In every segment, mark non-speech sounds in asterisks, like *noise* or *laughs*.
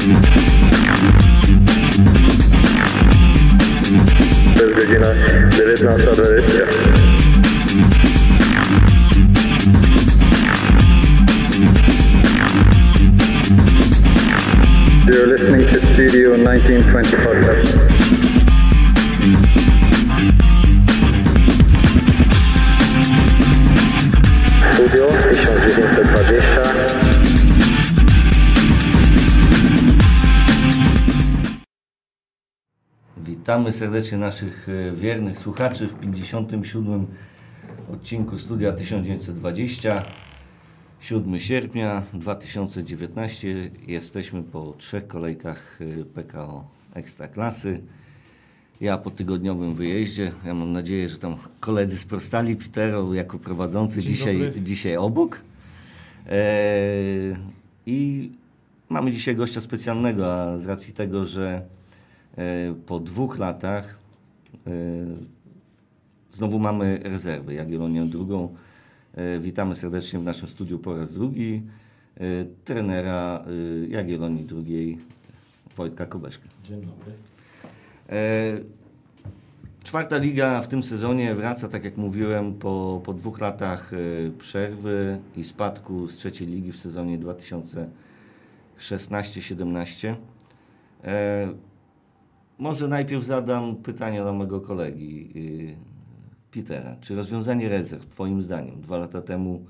To jest godzina 19.20. You're listening to Studio 1920 podcast. Studio Witamy serdecznie naszych e, wiernych słuchaczy w 57. odcinku Studia 1920. 7 sierpnia 2019. Jesteśmy po trzech kolejkach e, PKO Ekstraklasy. Ja po tygodniowym wyjeździe. Ja mam nadzieję, że tam koledzy sprostali Pitero jako prowadzący Dzień dzisiaj, dobry. dzisiaj obok. E, I mamy dzisiaj gościa specjalnego, a z racji tego, że po dwóch latach e, znowu mamy rezerwy Jagiellonię drugą. E, Witamy serdecznie w naszym studiu po raz drugi e, trenera e, Jagiellonii drugiej Wojtka Kobeszka. Dzień dobry. E, Czwarta liga w tym sezonie wraca, tak jak mówiłem, po, po dwóch latach e, przerwy i spadku z trzeciej ligi w sezonie 2016-17. Może najpierw zadam pytanie do mojego kolegi y, Petera. Czy rozwiązanie rezerw, Twoim zdaniem, dwa lata temu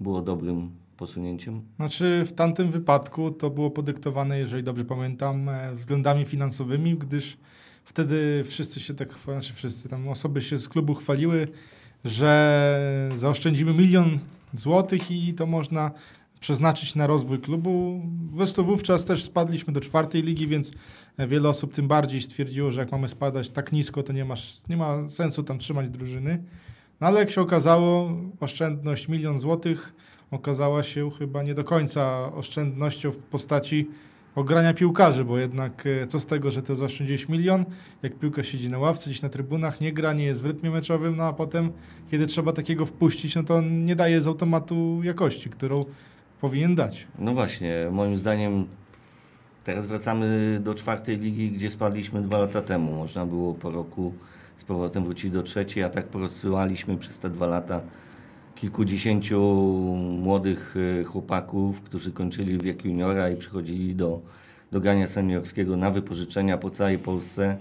było dobrym posunięciem? Znaczy w tamtym wypadku to było podyktowane, jeżeli dobrze pamiętam, e, względami finansowymi, gdyż wtedy wszyscy się tak, znaczy wszyscy, tam osoby się z klubu chwaliły, że zaoszczędzimy milion złotych i to można przeznaczyć na rozwój klubu. Zresztą wówczas też spadliśmy do czwartej ligi, więc e, wiele osób tym bardziej stwierdziło, że jak mamy spadać tak nisko, to nie ma, nie ma sensu tam trzymać drużyny. No ale jak się okazało, oszczędność milion złotych okazała się chyba nie do końca oszczędnością w postaci ogrania piłkarzy, bo jednak e, co z tego, że to zaoszczędziłeś milion, jak piłka siedzi na ławce, gdzieś na trybunach, nie gra, nie jest w rytmie meczowym, no a potem, kiedy trzeba takiego wpuścić, no to nie daje z automatu jakości, którą powinien dać. No właśnie, moim zdaniem teraz wracamy do czwartej ligi, gdzie spadliśmy dwa lata temu. Można było po roku z powrotem wrócić do trzeciej, a tak porozsyłaliśmy przez te dwa lata kilkudziesięciu młodych e, chłopaków, którzy kończyli wiek juniora i przychodzili do, do grania seniorskiego na wypożyczenia po całej Polsce.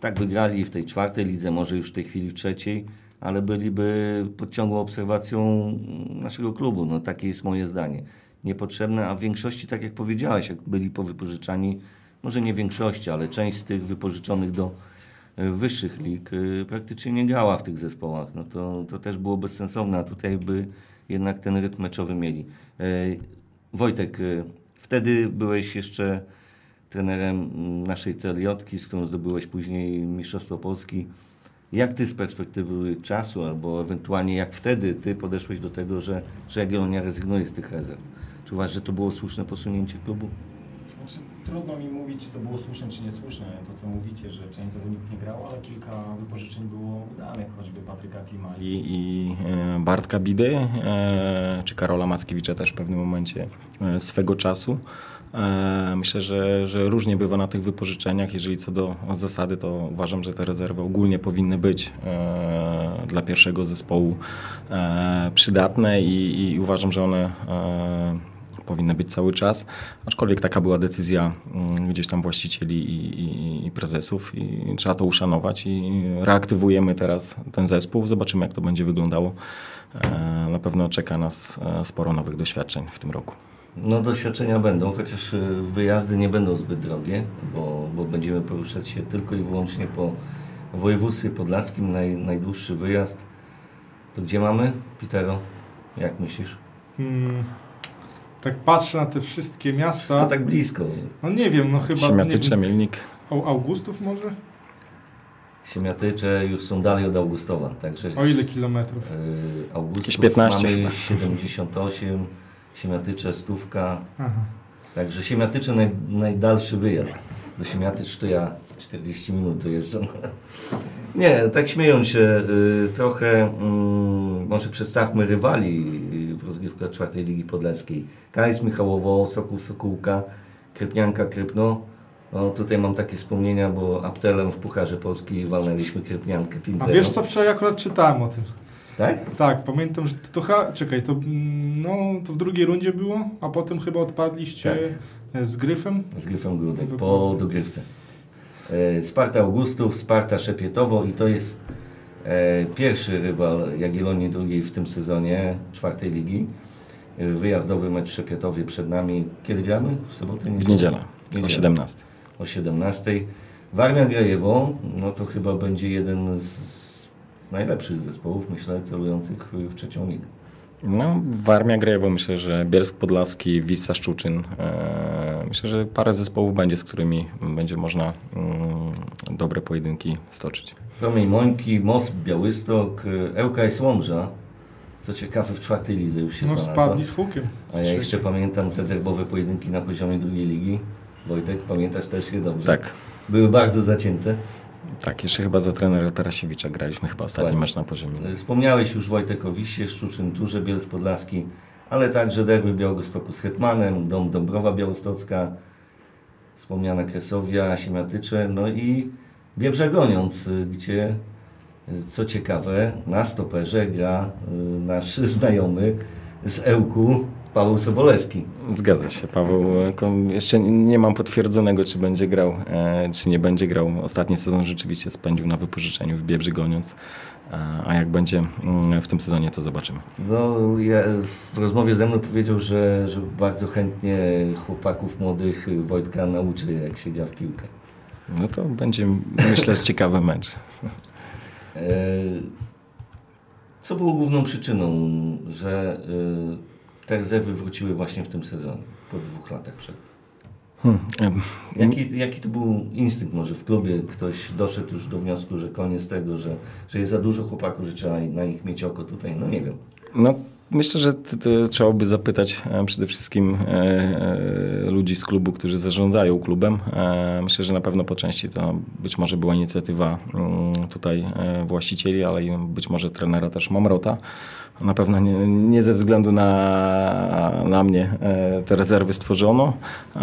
Tak by grali w tej czwartej lidze, może już w tej chwili w trzeciej, ale byliby pod ciągłą obserwacją naszego klubu. No, takie jest moje zdanie. Niepotrzebne, a w większości, tak jak powiedziałeś, jak byli powypożyczani, może nie większości, ale część z tych wypożyczonych do e, wyższych lig e, praktycznie nie grała w tych zespołach. No to, to też było bezsensowne, a tutaj by jednak ten rytm meczowy mieli. E, Wojtek, wtedy byłeś jeszcze trenerem naszej CLJ, z którą zdobyłeś później Mistrzostwo Polski. Jak ty z perspektywy czasu, albo ewentualnie jak wtedy ty podeszłeś do tego, że, że Jagiellonia rezygnuje z tych rezerw? Czy uważasz, że to było słuszne posunięcie klubu? Znaczy, trudno mi mówić, czy to było słuszne, czy niesłuszne, to co mówicie, że część zawodników nie grała, ale kilka wypożyczeń było udanych, choćby Patryka Klimali i e, Bartka Bidy, e, czy Karola Mackiewicza też w pewnym momencie e, swego czasu. E, Myślę, że, że różnie bywa na tych wypożyczeniach. Jeżeli co do zasady, to uważam, że te rezerwy ogólnie powinny być e, dla pierwszego zespołu e, przydatne i, i uważam, że one powinny być cały czas, aczkolwiek taka była decyzja mm, gdzieś tam właścicieli i, i, i prezesów i trzeba to uszanować i reaktywujemy teraz ten zespół, zobaczymy jak to będzie wyglądało. Na pewno czeka nas sporo nowych doświadczeń w tym roku. No doświadczenia będą, chociaż e, wyjazdy nie będą zbyt drogie, bo, bo będziemy poruszać się tylko i wyłącznie po województwie podlaskim. Naj, najdłuższy wyjazd. To gdzie mamy? Pitero, jak myślisz? Hmm, tak patrzę na te wszystkie Wszystko miasta, tak blisko. no nie wiem, no chyba... Siemiatycze, Mielnik. Au- Augustów może? Siemiatycze już są dalej od Augustowa, także O ile kilometrów? e, Augustów Jakieś 15 mamy chyba. 78, Siemiatycze, Stówka, Aha. Także Siemiatycze naj, najdalszy wyjazd. Do Siemiatycz to ja 40 minut dojeżdżam. *laughs* Nie, tak śmiejąc się y, trochę, mm, może przedstawmy rywali y, w rozgrywkach czwartej Ligi Podleskiej. KS Michałowo, Sokół Sokółka, Krypnianka, Krypno. No tutaj mam takie wspomnienia, bo aptelem w Pucharze Polski walnęliśmy Krypniankę 5 A wiesz co, wczoraj akurat czytałem o tym. Tak? Tak, pamiętam, że to, to ha- czekaj, to, mm, no, to w drugiej rundzie było, a potem chyba odpadliście e, z Gryfem. Z Gryfem Grudek, po dogrywce. E, Sparta Augustów, Sparta Szepietowo i to jest e, pierwszy rywal Jagiellonii drugiej w tym sezonie czwartej ligi. Wyjazdowy mecz Szepietowie przed nami. Kiedy gramy? W sobotę? W niedzielę o Niedzielę. 17. o 17. Warmia Grajewo, no to chyba będzie jeden z najlepszych zespołów, myślę, celujących w, trzecią ligę. No, Warmia Grajewo, myślę, że Bielsk Podlaski, Wissa Szczuczyn. E, myślę, że parę zespołów będzie, z którymi będzie można mm, dobre pojedynki stoczyć. Promień Mońki, Most Białystok, e, ŁKS Łomża. Co ciekawe, w czwartej lidze już się No znalazła. spadli z hukiem. A ja jeszcze pamiętam te derbowe pojedynki na poziomie drugiej ligi. Wojtek, pamiętasz też je dobrze? Tak, Były bardzo zacięte. Tak. Jeszcze chyba za trenera Tarasiewicza graliśmy chyba ostatni Ładnie. mecz na poziomie. E, Wspomniałeś już Wojtek o Wisie, Szczuczyn, Turze, Bielsk Podlaski, ale także derby Białegostoku z Hetmanem, Dom Dąbrowa Białostocka, wspomniana Kresowia, Siemiatycze, no i Biebrze Goniąc, y, gdzie y, co ciekawe na stoperze gra y, nasz *laughs* znajomy z Ełku Paweł Sobolewski. Zgadza się, Paweł. e, Jeszcze nie mam potwierdzonego, czy będzie grał, e, czy nie będzie grał. Ostatni sezon rzeczywiście spędził na wypożyczeniu w Biebrzy Goniąc. A jak będzie mm, w tym sezonie, to zobaczymy. No, ja w rozmowie ze mną powiedział, że, że bardzo chętnie chłopaków młodych Wojtka nauczy, jak się gra w piłkę. No to będzie, myślę, ciekawy mecz. E, Co było główną przyczyną, że te rezerwy wróciły właśnie w tym sezonie, po dwóch latach przed? Hmm. Jaki, jaki to był instynkt może w klubie? Ktoś doszedł już do wniosku, że koniec tego, że, że jest za dużo chłopaków, że trzeba na nich mieć oko tutaj, no nie wiem. No, myślę, że trzeba by zapytać e, przede wszystkim e, e, ludzi z klubu, którzy zarządzają klubem. E, myślę, że na pewno po części to być może była inicjatywa mm, tutaj e, właścicieli, ale i być może trenera też Momrota. Na pewno nie, nie ze względu na, na mnie e, te rezerwy stworzono, e,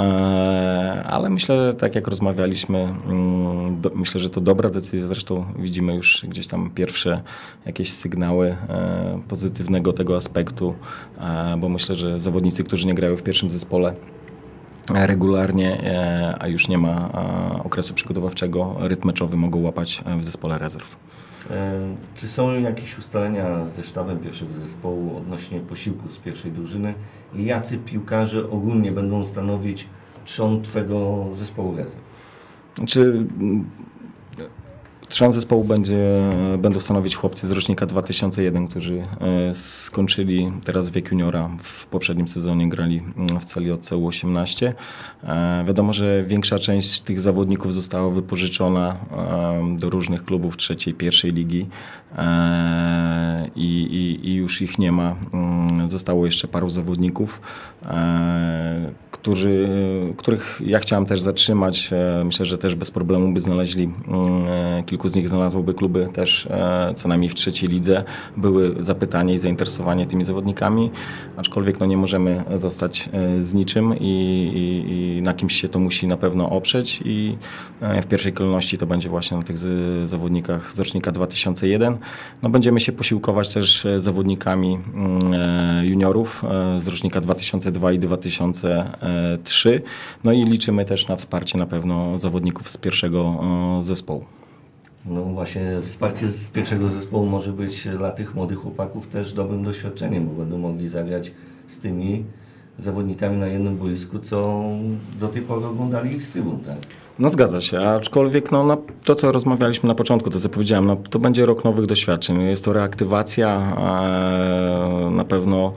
ale myślę, że tak jak rozmawialiśmy, mm, do, myślę, że to dobra decyzja. Zresztą widzimy już gdzieś tam pierwsze jakieś sygnały e, pozytywnego tego aspektu, bo myślę, że zawodnicy, którzy nie grają w pierwszym zespole, regularnie, a już nie ma okresu przygotowawczego, rytm meczowy mogą łapać w zespole rezerw. E, Czy są jakieś ustalenia ze sztabem pierwszego zespołu odnośnie posiłków z pierwszej drużyny i jacy piłkarze ogólnie będą stanowić trzon Twego zespołu rezerw? Znaczy, mm, trzon zespołu będzie, będą stanowić chłopcy z rocznika 2001, którzy e, skończyli teraz wiek juniora. W poprzednim sezonie grali mm, w celi od U18. E, Wiadomo, że większa część tych zawodników została wypożyczona do różnych klubów trzeciej, pierwszej ligi e, i, i, i już ich nie ma. Mm, Zostało jeszcze paru zawodników, którzy, których ja chciałem też zatrzymać. E, Myślę, że też bez problemu by znaleźli, mm, e, kilku z nich znalazłoby kluby też e, co najmniej w trzeciej lidze. Były zapytanie i zainteresowanie tymi zawodnikami, aczkolwiek no, nie możemy zostać z niczym i, i, i na kimś się to musi na pewno oprzeć i w pierwszej kolejności to będzie właśnie na tych zawodnikach z rocznika 2001. No, będziemy się posiłkować też zawodnikami mm, juniorów z rocznika 2002 i 2003. No i liczymy też na wsparcie na pewno zawodników z pierwszego e, zespołu. No właśnie wsparcie z pierwszego zespołu może być dla tych młodych chłopaków też dobrym doświadczeniem, bo będą mogli zagrać z tymi zawodnikami na jednym boisku, co do tej pory oglądali ich z trybun, tak? No zgadza się, aczkolwiek no, na to, co rozmawialiśmy na początku, to co powiedziałem, no, to będzie rok nowych doświadczeń. Jest to reaktywacja, e, na pewno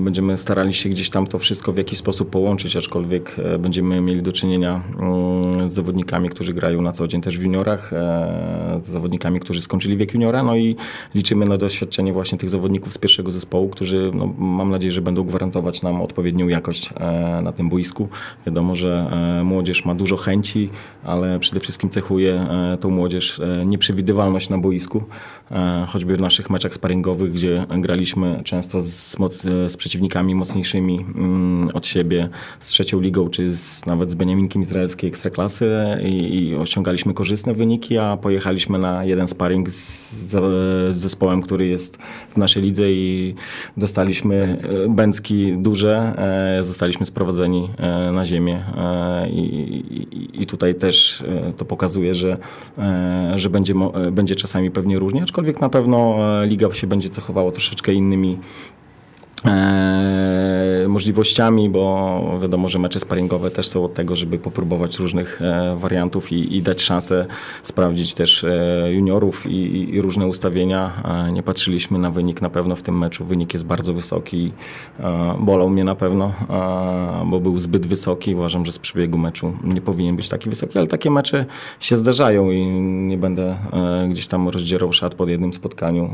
będziemy starali się gdzieś tam to wszystko w jakiś sposób połączyć, aczkolwiek e, będziemy mieli do czynienia mm, z zawodnikami, którzy grają na co dzień też w juniorach, e, z zawodnikami, którzy skończyli wiek juniora, no i liczymy na doświadczenie właśnie tych zawodników z pierwszego zespołu, którzy no, mam nadzieję, że będą gwarantować nam odpowiednią jakość e, na tym boisku. Wiadomo, że e, młodzież ma dużo chęci, ale przede wszystkim cechuje e, tą młodzież e, nieprzewidywalność na boisku, e, choćby w naszych meczach sparingowych, gdzie graliśmy często z, moc, z, z przeciwnikami mocniejszymi mm, od siebie, z trzecią ligą, czy z, nawet z Beniaminkiem Izraelskiej Ekstraklasy i, i osiągaliśmy korzystne wyniki, a pojechaliśmy na jeden sparring z, z zespołem, który jest w naszej lidze i dostaliśmy e, bęcki duże, e, zostaliśmy sprowadzeni e, na ziemię i, i, tutaj też to pokazuje, że, że będzie, będzie czasami pewnie różnie, aczkolwiek na pewno liga się będzie cechowała troszeczkę innymi możliwościami, bo wiadomo, że mecze sparingowe też są od tego, żeby popróbować różnych e, wariantów i, i, dać szansę sprawdzić też e, juniorów i, i, różne ustawienia. E, nie patrzyliśmy na wynik na pewno w tym meczu. Wynik jest bardzo wysoki. E, bolał mnie na pewno, e, bo był zbyt wysoki. Uważam, że z przebiegu meczu nie powinien być taki wysoki, ale takie mecze się zdarzają i nie będę gdzieś tam rozdzierał szat pod jednym spotkaniu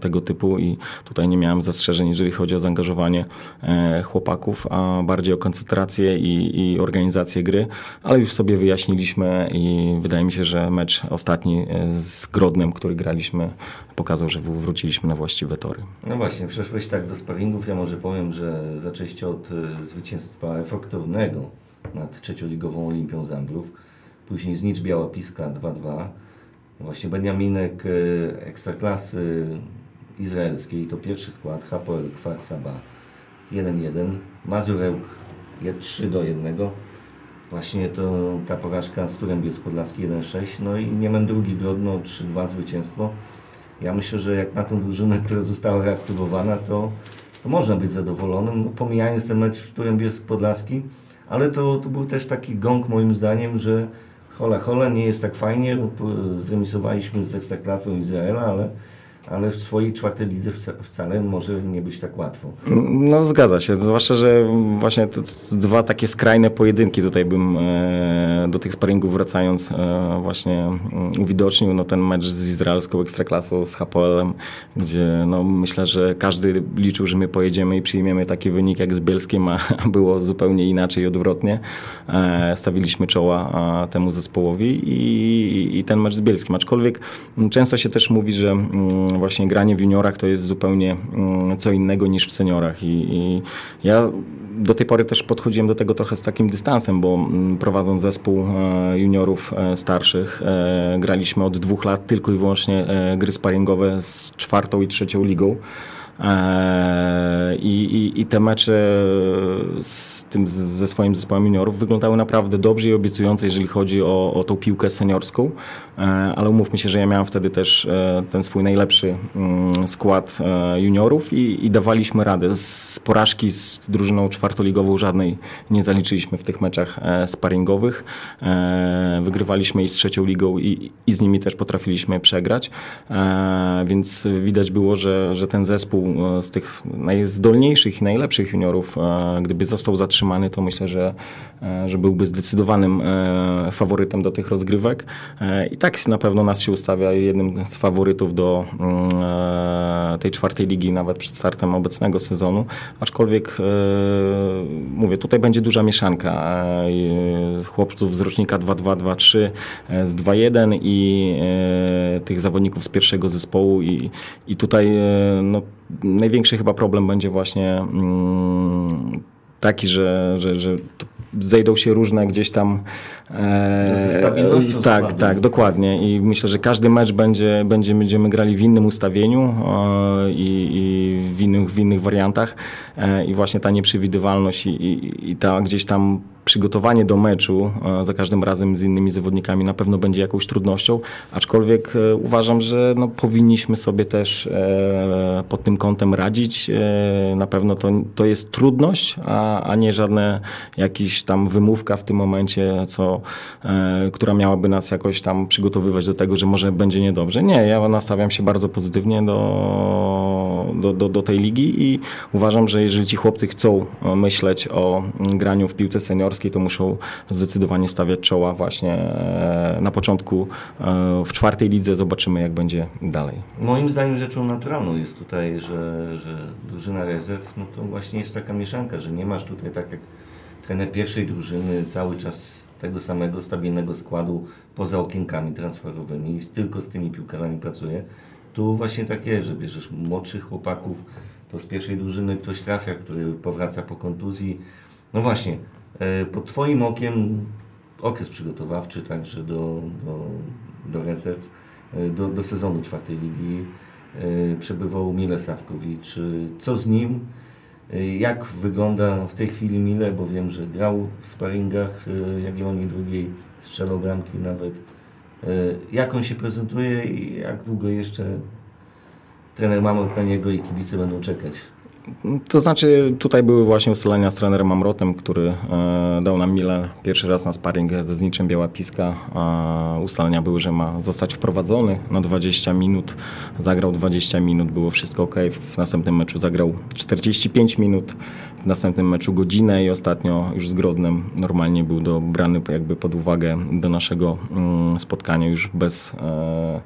tego typu i tutaj nie miałem zastrzeżeń, jeżeli chodzi chodzi o zaangażowanie e, chłopaków, a bardziej o koncentrację i, i organizację gry, ale już sobie wyjaśniliśmy i wydaje mi się, że mecz ostatni e, z Grodnem, który graliśmy, pokazał, że wróciliśmy na właściwe tory. No właśnie, przeszłeś tak do sparingów. Ja może powiem, że zaczęliście od e, zwycięstwa efektownego nad trzecioligową Olimpią Zambrów. Później Znicz Biała Piska 2-2. Właśnie Beniaminek Ekstraklasy izraelskiej, to pierwszy skład, Hapoel Kfar Saba 1-1, Mazurełk 3 do 1. Właśnie to ta porażka z Turem Bies Podlaski 1-6, no i Niemen drugi Grodno 3-2 zwycięstwo. Ja myślę, że jak na tą drużynę, która została reaktywowana, to, to można być zadowolonym, no, pomijając ten mecz z Turem Bies Podlaski, ale to, to był też taki gong moim zdaniem, że hola hola, nie jest tak fajnie, zremisowaliśmy z Ekstraklasą Izraela, ale ale w swojej czwartej lidze wcale może nie być tak łatwo. No zgadza się, zwłaszcza, że właśnie te, dwa takie skrajne pojedynki tutaj bym e, do tych sparingów wracając e, właśnie mm, uwidocznił, no ten mecz z izraelską ekstraklasą, z Hapoelem, gdzie no myślę, że każdy liczył, że my pojedziemy i przyjmiemy taki wynik jak z Bielskiem, a *laughs* było zupełnie inaczej i odwrotnie. E, stawiliśmy czoła temu zespołowi i, i ten mecz z Bielskim, aczkolwiek często się też mówi, że mm, właśnie granie w juniorach to jest zupełnie mm, co innego niż w seniorach i, i ja do tej pory też podchodziłem do tego trochę z takim dystansem, bo mm, prowadząc zespół e, juniorów e, starszych, e, graliśmy od dwóch lat tylko i wyłącznie gry sparingowe z czwartą i trzecią ligą. I, i, I, te mecze z tym, ze swoim zespołem juniorów wyglądały naprawdę dobrze i obiecująco, jeżeli chodzi o, o tą piłkę seniorską. E, ale umówmy się, że ja miałem wtedy też e, ten swój najlepszy mm, skład e, juniorów i, i dawaliśmy radę. Z porażki z drużyną czwartoligową żadnej nie zaliczyliśmy w tych meczach sparingowych. Wygrywaliśmy i z trzecią ligą i, i z nimi też potrafiliśmy przegrać. Więc widać było, że, że ten zespół z tych najzdolniejszych i najlepszych juniorów, gdyby został zatrzymany, to myślę, że, że byłby zdecydowanym faworytem do tych rozgrywek. I tak na pewno nas się ustawia jednym z faworytów do mm, e, tej czwartej ligi, nawet przed startem obecnego sezonu. Aczkolwiek e, mówię, tutaj będzie duża mieszanka e, chłopców z rocznika 2-2-2-3 z 2-1 i tych zawodników z pierwszego zespołu i, i tutaj no, największy chyba problem będzie właśnie mm, taki, że, że, że zejdą się różne gdzieś tam. E, tak, tak, dokładnie. I myślę, że każdy mecz będzie, będzie będziemy grali w innym ustawieniu e, i, i, w, innych, w innych wariantach. E, I właśnie ta nieprzewidywalność i, i, i ta gdzieś tam przygotowanie do meczu za każdym razem z innymi zawodnikami na pewno będzie jakąś trudnością, aczkolwiek e, uważam, że no, powinniśmy sobie też pod tym kątem radzić. Na pewno to, to jest trudność, a, a nie żadne jakiś tam wymówka w tym momencie, co, która miałaby nas jakoś tam przygotowywać do tego, że może będzie niedobrze. Nie, ja nastawiam się bardzo pozytywnie do, do, do, do tej ligi i uważam, że jeżeli ci chłopcy chcą myśleć o graniu w piłce senior to muszą zdecydowanie stawiać czoła właśnie e, na początku e, w czwartej lidze. Zobaczymy, jak będzie dalej. Moim zdaniem rzeczą naturalną jest tutaj, że, że drużyna rezerw, no to właśnie jest taka mieszanka, że nie masz tutaj tak jak trener pierwszej drużyny cały czas tego samego stabilnego składu poza okienkami transferowymi i tylko z tymi piłkarzami pracuje. Tu właśnie tak jest, że bierzesz młodszych chłopaków, to z pierwszej drużyny ktoś trafia, który powraca po kontuzji. No właśnie, e, pod Twoim okiem okres przygotowawczy także do, do, do rezerw, e, do, do sezonu czwartej ligi e, przebywał Mile Sawkowicz. Co z nim? E, Jak wygląda w tej chwili Mile, bo wiem, że grał w sparingach e, Jagiellonii drugiej, strzelał bramki nawet. E, Jak on się prezentuje i jak długo jeszcze trener Mamor na niego i kibice będą czekać? To znaczy, tutaj były właśnie ustalenia z trenerem Amrotem, który e, dał nam Milę pierwszy raz na sparring z niczym Biała Piska. E, ustalenia były, że ma zostać wprowadzony na 20 minut. Zagrał 20 minut, było wszystko ok. W następnym meczu zagrał 45 minut. W następnym meczu godzinę i ostatnio już z Grodnem normalnie był dobrany jakby pod uwagę do naszego mm, spotkania już bez e,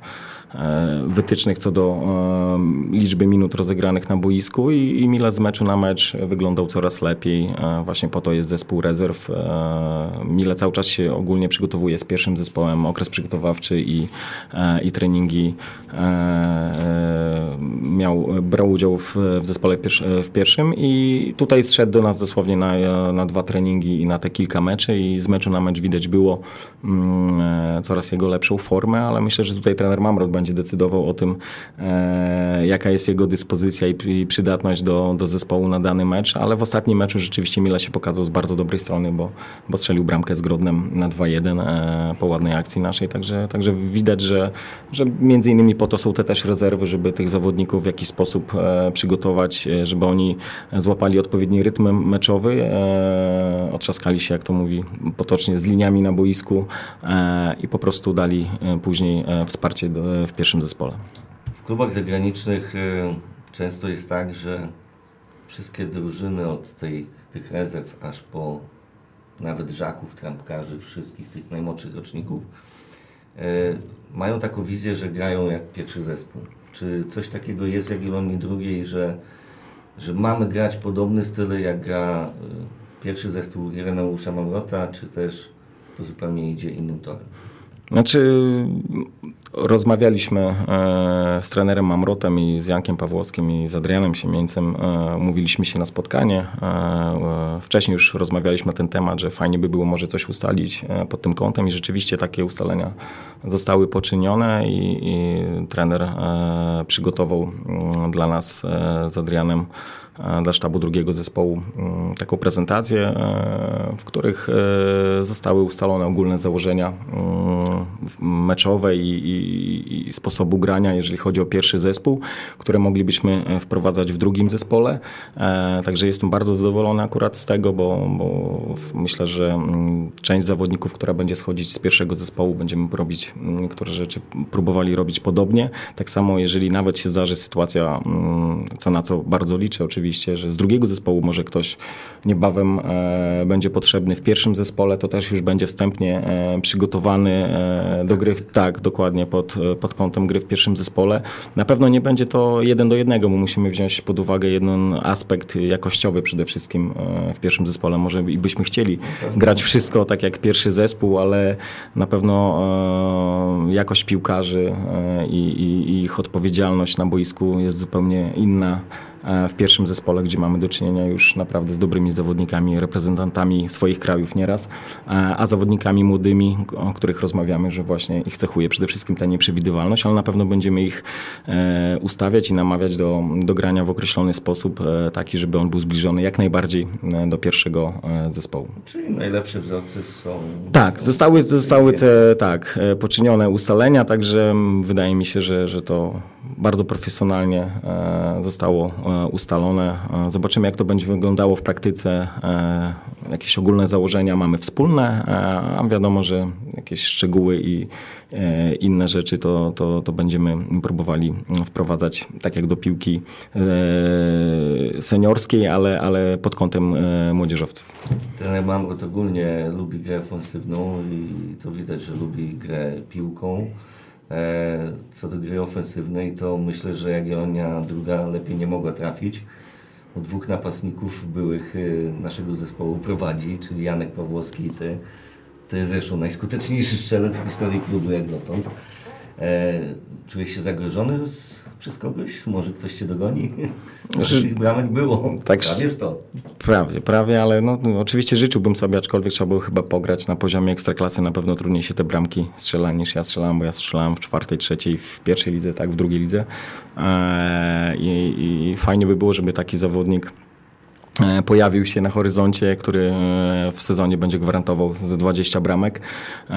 wytycznych co do e, liczby minut rozegranych na boisku i, i Mila z meczu na mecz wyglądał coraz lepiej. E, właśnie po to jest zespół rezerw. E, Mile cały czas się ogólnie przygotowuje z pierwszym zespołem, okres przygotowawczy i, e, i treningi. E, e, miał, brał udział w, w zespole w pierwszym i tutaj zszedł do nas dosłownie na, na dwa treningi i na te kilka meczy i z meczu na mecz widać było mm, e, coraz jego lepszą formę, ale myślę, że tutaj trener Mamrot będzie decydował o tym, e, jaka jest jego dyspozycja i, i przydatność do, do zespołu na dany mecz, ale w ostatnim meczu rzeczywiście Mila się pokazał z bardzo dobrej strony, bo, bo strzelił bramkę z Grodnem na 2-1 e, po ładnej akcji naszej, także, także widać, że, że między innymi po to są te też rezerwy, żeby tych zawodników w jakiś sposób e, przygotować, e, żeby oni złapali odpowiedni rytm meczowy, e, otrzaskali się, jak to mówi potocznie, z liniami na boisku e, i po prostu dali e, później e, wsparcie do, w pierwszym zespole. W klubach zagranicznych e, często jest tak, że wszystkie drużyny od tej, tych rezerw aż po nawet żaków, trampkarzy, wszystkich tych najmłodszych roczników e, mają taką wizję, że grają jak pierwszy zespół. Czy coś takiego jest w Jagiellonii drugiej, że, że mamy grać podobny styl jak gra e, pierwszy zespół Ireneusza Mamrota, czy też to zupełnie idzie innym torem? Znaczy, rozmawialiśmy e, z trenerem Mamrotem i z Jankiem Pawłowskim i z Adrianem Siemieńcem. E, mówiliśmy się na spotkanie. E, wcześniej już rozmawialiśmy na ten temat, że fajnie by było może coś ustalić pod tym kątem i rzeczywiście takie ustalenia zostały poczynione i, i trener przygotował mm, dla nas z Adrianem dla sztabu drugiego zespołu mm, taką prezentację, e, w których e, zostały ustalone ogólne założenia mm, meczowe i, i, i sposobu grania, jeżeli chodzi o pierwszy zespół, które moglibyśmy e, wprowadzać w drugim zespole. E, Także jestem bardzo zadowolony akurat z tego, bo, bo myślę, że mm, część zawodników, która będzie schodzić z pierwszego zespołu, będziemy robić niektóre rzeczy, próbowali robić podobnie. Tak samo, jeżeli nawet się zdarzy sytuacja, co na co bardzo liczę oczywiście, że z drugiego zespołu może ktoś niebawem e, będzie potrzebny w pierwszym zespole, to też już będzie wstępnie e, przygotowany e, do gry, tak, dokładnie pod, pod kątem gry w pierwszym zespole. Na pewno nie będzie to jeden do jednego, bo musimy wziąć pod uwagę jeden aspekt jakościowy przede wszystkim w pierwszym zespole. Może i byśmy chcieli grać wszystko tak jak pierwszy zespół, ale na pewno jakość piłkarzy i, i, ich odpowiedzialność na boisku jest zupełnie inna w pierwszym zespole, gdzie mamy do czynienia już naprawdę z dobrymi zawodnikami, reprezentantami swoich krajów nieraz, e, a zawodnikami młodymi, o których rozmawiamy, że właśnie ich cechuje przede wszystkim ta nieprzewidywalność, ale na pewno będziemy ich e, ustawiać i namawiać do, do grania w określony sposób, e, taki, żeby on był zbliżony jak najbardziej e, do pierwszego e, zespołu. Czyli najlepsze wzorce są... Tak, zostały, zostały te tak, e, poczynione ustalenia, także mm, wydaje mi się, że, że to bardzo profesjonalnie e, zostało e, ustalone. E, Zobaczymy, jak to będzie wyglądało w praktyce. Jakieś ogólne założenia mamy wspólne, a wiadomo, że jakieś szczegóły i inne rzeczy to, to, to będziemy próbowali wprowadzać tak jak do piłki seniorskiej, ale, ale pod kątem młodzieżowców. Trener Mamrot ogólnie lubi grę ofensywną i to widać, że lubi grę piłką. E, Co do gry ofensywnej, to myślę, że Jagiellonia druga lepiej nie mogła trafić. Bo dwóch napastników byłych e, naszego zespołu prowadzi, czyli Janek Pawłowski i ty. To jest zresztą najskuteczniejszy strzelec w historii klubu jak dotąd. E, czułeś się zagrożony z, przez kogoś? Może ktoś cię dogoni? Tych bramek było. Tak, Prawie 100. Prawie, prawie, ale no, no, oczywiście życzyłbym sobie, aczkolwiek trzeba było chyba pograć na poziomie ekstraklasy. Na pewno trudniej się te bramki strzela niż ja strzelałem, bo ja strzelałem w czwartej, trzeciej, w pierwszej lidze, tak, w drugiej lidze. Eee, i, I fajnie by było, żeby taki zawodnik pojawił się na horyzoncie, który e, w sezonie będzie gwarantował ze 20 bramek, E,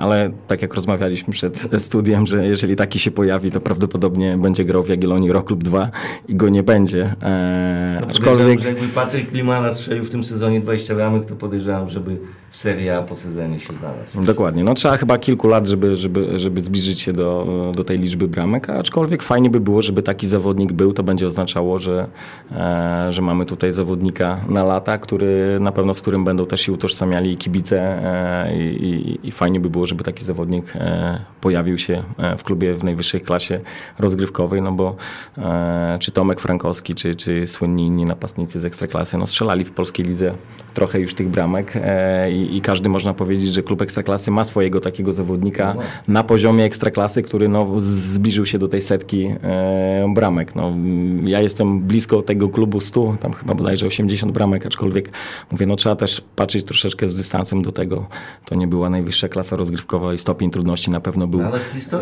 ale tak jak rozmawialiśmy przed studiem, że jeżeli taki się pojawi, to prawdopodobnie będzie grał w Jagiellonii rok lub dwa i go nie będzie. E, No, Aczkolwiek że jakby Patryk Klimala strzelił w tym sezonie 20 bramek, to podejrzewam, żeby Serie A po sezonie się znalazł. Dokładnie. No trzeba chyba kilku lat, żeby, żeby, żeby zbliżyć się do, do tej liczby bramek, aczkolwiek fajnie by było, żeby taki zawodnik był. To będzie oznaczało, że, e, że mamy tutaj zawodnika na lata, który na pewno z którym będą też się utożsamiali kibice e, i, i, fajnie by było, żeby taki zawodnik e, pojawił się w klubie w najwyższej klasie rozgrywkowej, no bo czy Tomek Frankowski, czy, czy słynni inni napastnicy z Ekstraklasy, no strzelali w polskiej lidze trochę już tych bramek e, i, i każdy można powiedzieć, że klub Ekstraklasy ma swojego takiego zawodnika na poziomie Ekstraklasy, który no, zbliżył się do tej setki e, bramek. No, ja jestem blisko tego klubu 100, tam chyba bodajże 80 bramek, aczkolwiek mówię, no trzeba też patrzeć troszeczkę z dystansem do tego. To nie była najwyższa klasa rozgrywkowa i stopień trudności na pewno był No,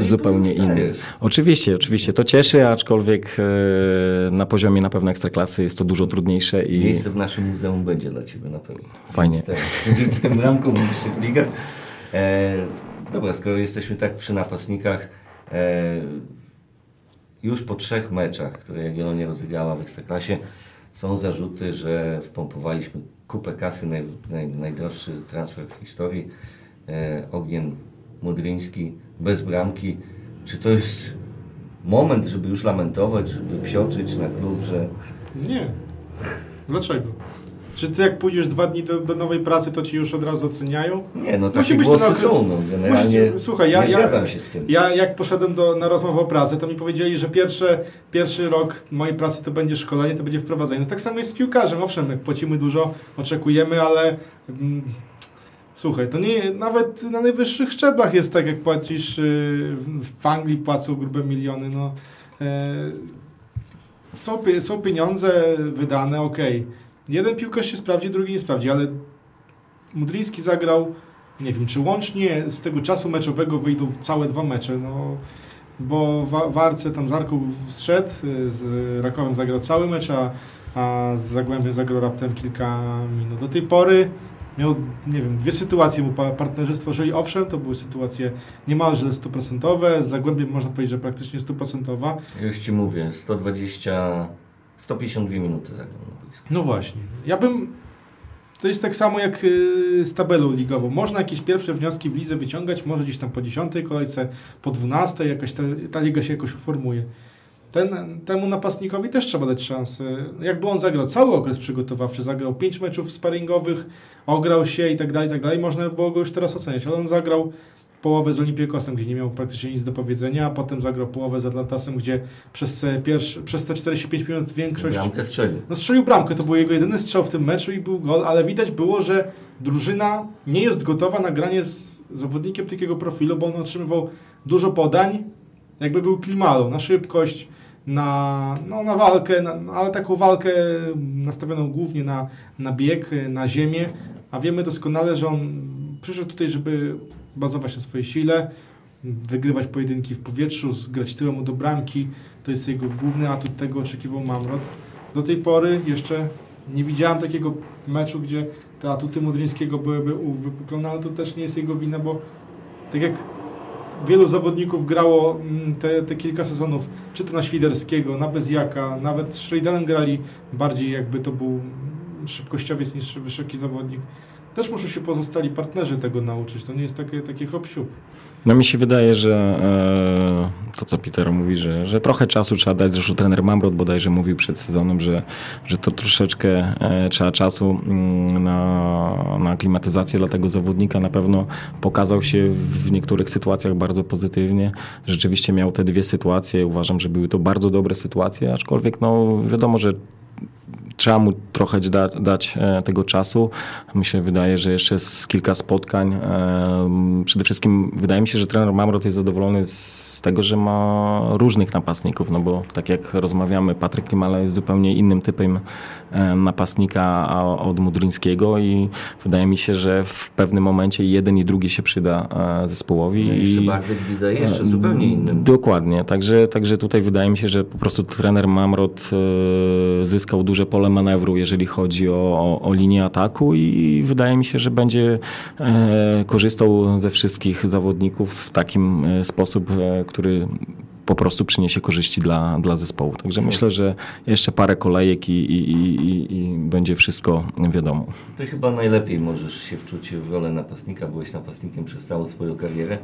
zupełnie inny. Oczywiście, oczywiście to cieszy, aczkolwiek e, na poziomie na pewno Ekstraklasy jest to dużo trudniejsze i Miejsce w naszym muzeum będzie dla Ciebie na. Fajnie. Dzięki temu- Dzięki tym bramkom w niższych ligach. E, dobra, skoro jesteśmy tak przy napastnikach, e, już po trzech meczach, które Jagiellonia rozegrała w Ekstraklasie, są zarzuty, że wpompowaliśmy kupę kasy, naj, naj, najdroższy transfer w historii. E, Ognien Mudryński bez bramki. Czy to jest moment, żeby już lamentować, żeby psioczyć na klub, że Nie. Dlaczego? Czy ty jak pójdziesz dwa dni do, do nowej pracy, to ci już od razu oceniają? Nie, no Musi być głosy okres- są, no generalnie Musicie- słuchaj, ja- nie ja- zgadzam się z tym. Ja jak poszedłem do, na rozmowę o pracy, to mi powiedzieli, że pierwsze, pierwszy rok mojej pracy to będzie szkolenie, to będzie wprowadzenie. No tak samo jest z piłkarzem. Owszem, jak płacimy dużo, oczekujemy, ale mm, słuchaj, to nie, nawet na najwyższych szczeblach jest tak, jak płacisz, yy, w- Anglii płacą grube miliony, no. E, są, są pieniądze wydane, okej. Jeden piłkarz się sprawdzi, drugi nie sprawdzi, ale Mudryński zagrał, nie wiem, czy łącznie z tego czasu meczowego wyjdą całe dwa mecze, no, bo wa- Warce tam z Arką zszedł, y, z Rakowem zagrał cały mecz, a, a z Zagłębiem zagrał raptem kilka minut. Do tej pory miał, nie wiem, dwie sytuacje mu pa- partnerzy stworzyli. Owszem, to były sytuacje niemalże stuprocentowe, z Zagłębiem można powiedzieć, że praktycznie stuprocentowa. Już Ci mówię, 120, 152 minuty zagrał na boisku. No właśnie. Ja bym. To jest tak samo jak y, z tabelą ligową. Można jakieś pierwsze wnioski w lidze wyciągać, może gdzieś tam po 10 kolejce, po 12, jakaś ta, ta liga się jakoś uformuje. Ten, temu napastnikowi też trzeba dać szansę. Jakby on zagrał cały okres przygotowawczy, zagrał 5 meczów sparingowych, ograł się i tak dalej, tak dalej, można by było go już teraz oceniać, ale on zagrał połowę z Olympiakosem, gdzie nie miał praktycznie nic do powiedzenia, a potem zagrał połowę z Atlantasem, gdzie przez te, pierwsze, przez te 45 minut większość Bramkę strzelił. no strzelił bramkę, to był jego jedyny strzał w tym meczu i był gol, ale widać było, że drużyna nie jest gotowa na granie z zawodnikiem takiego profilu, bo on otrzymywał dużo podań, jakby był klimalą, na szybkość, na, no, na walkę, na, ale taką walkę nastawioną głównie na, na bieg, na ziemię, a wiemy doskonale, że on przyszedł tutaj, żeby bazować na swojej sile, wygrywać pojedynki w powietrzu, zgrać tyłem do bramki, to jest jego główny atut, tego oczekiwał Mamrot. Do tej pory jeszcze nie widziałem takiego meczu, gdzie te atuty Modryńskiego byłyby uwypuklone, ale to też nie jest jego wina, bo tak jak wielu zawodników grało mm, te, te kilka sezonów, czy to na Świderskiego, na Bezjaka, nawet z Schreiderem grali bardziej jakby to był szybkościowiec niż wysoki zawodnik. Też muszą się pozostali partnerzy tego nauczyć. To nie jest takie, takie hop siup. No mi się wydaje, że e, to co Peter mówi, że, że trochę czasu trzeba dać, zresztą trener Mamrot bodajże mówił przed sezonem, że, że to troszeczkę e, trzeba czasu mm, na, na aklimatyzację dla tego zawodnika. Na pewno pokazał się w niektórych sytuacjach bardzo pozytywnie. Rzeczywiście miał te dwie sytuacje. Uważam, że były to bardzo dobre sytuacje, aczkolwiek no wiadomo, że trzeba mu trochę da, dać e, tego czasu. Mi się wydaje, że jeszcze jest kilka spotkań. E, przede wszystkim wydaje mi się, że trener Mamrot jest zadowolony z tego, że ma różnych napastników, no bo tak jak rozmawiamy, Patryk Klimala jest zupełnie innym typem e, napastnika od Mudryńskiego i wydaje mi się, że w pewnym momencie jeden i drugi się przyda zespołowi. No jeszcze Bartek Bida jeszcze zupełnie innym. Dokładnie, także, także tutaj wydaje mi się, że po prostu trener Mamrot zyskał duże pole manewru, jeżeli chodzi o, o, o linię ataku i wydaje mi się, że będzie e, korzystał ze wszystkich zawodników w takim e, sposób, e, który po prostu przyniesie korzyści dla, dla zespołu. Także myślę, że jeszcze parę kolejek i, i, i, i, będzie wszystko wiadomo. Ty chyba najlepiej możesz się wczuć w rolę napastnika. Byłeś napastnikiem przez całą swoją karierę.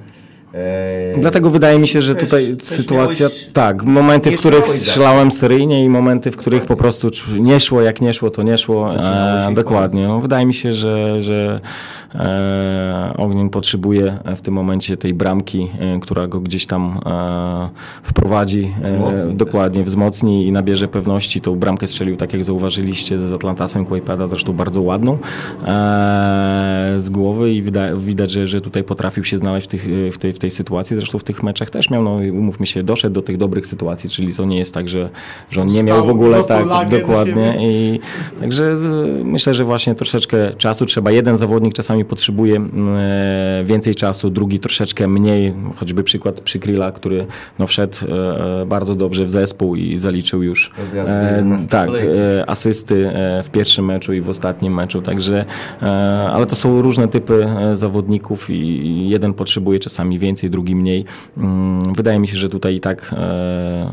Eee, Dlatego wydaje mi się, że też, tutaj też sytuacja, tak, momenty, w których strzelałem seryjnie i momenty, w których po prostu nie szło, jak nie szło, to nie szło. E, dokładnie. No, wydaje mi się, że, że Ognien potrzebuje w tym momencie tej bramki, e, która go gdzieś tam e, wprowadzi, e, wzmocni dokładnie, wzmocni i nabierze pewności. Tą bramkę strzelił, tak jak zauważyliście, z Atlantasem Kłajpada, zresztą bardzo ładną e, z głowy i widać, widać że, że tutaj potrafił się znaleźć w, tych, w tej, w tej sytuacji. Zresztą w tych meczach też miał, no umówmy się, doszedł do tych dobrych sytuacji, czyli to nie jest tak, że, że on nie miał w ogóle tak dokładnie. I, także myślę, że właśnie troszeczkę czasu trzeba. Jeden zawodnik czasami potrzebuje mm, e, więcej czasu, drugi troszeczkę mniej. Choćby przykład Przykrila, który no, wszedł e, bardzo dobrze w zespół i zaliczył już e, tak, e, asysty e, w pierwszym meczu i w ostatnim meczu. Także, e, ale to są różne typy zawodników i jeden potrzebuje czasami więcej drugi mniej. Mm, wydaje mi się, że tutaj i tak e,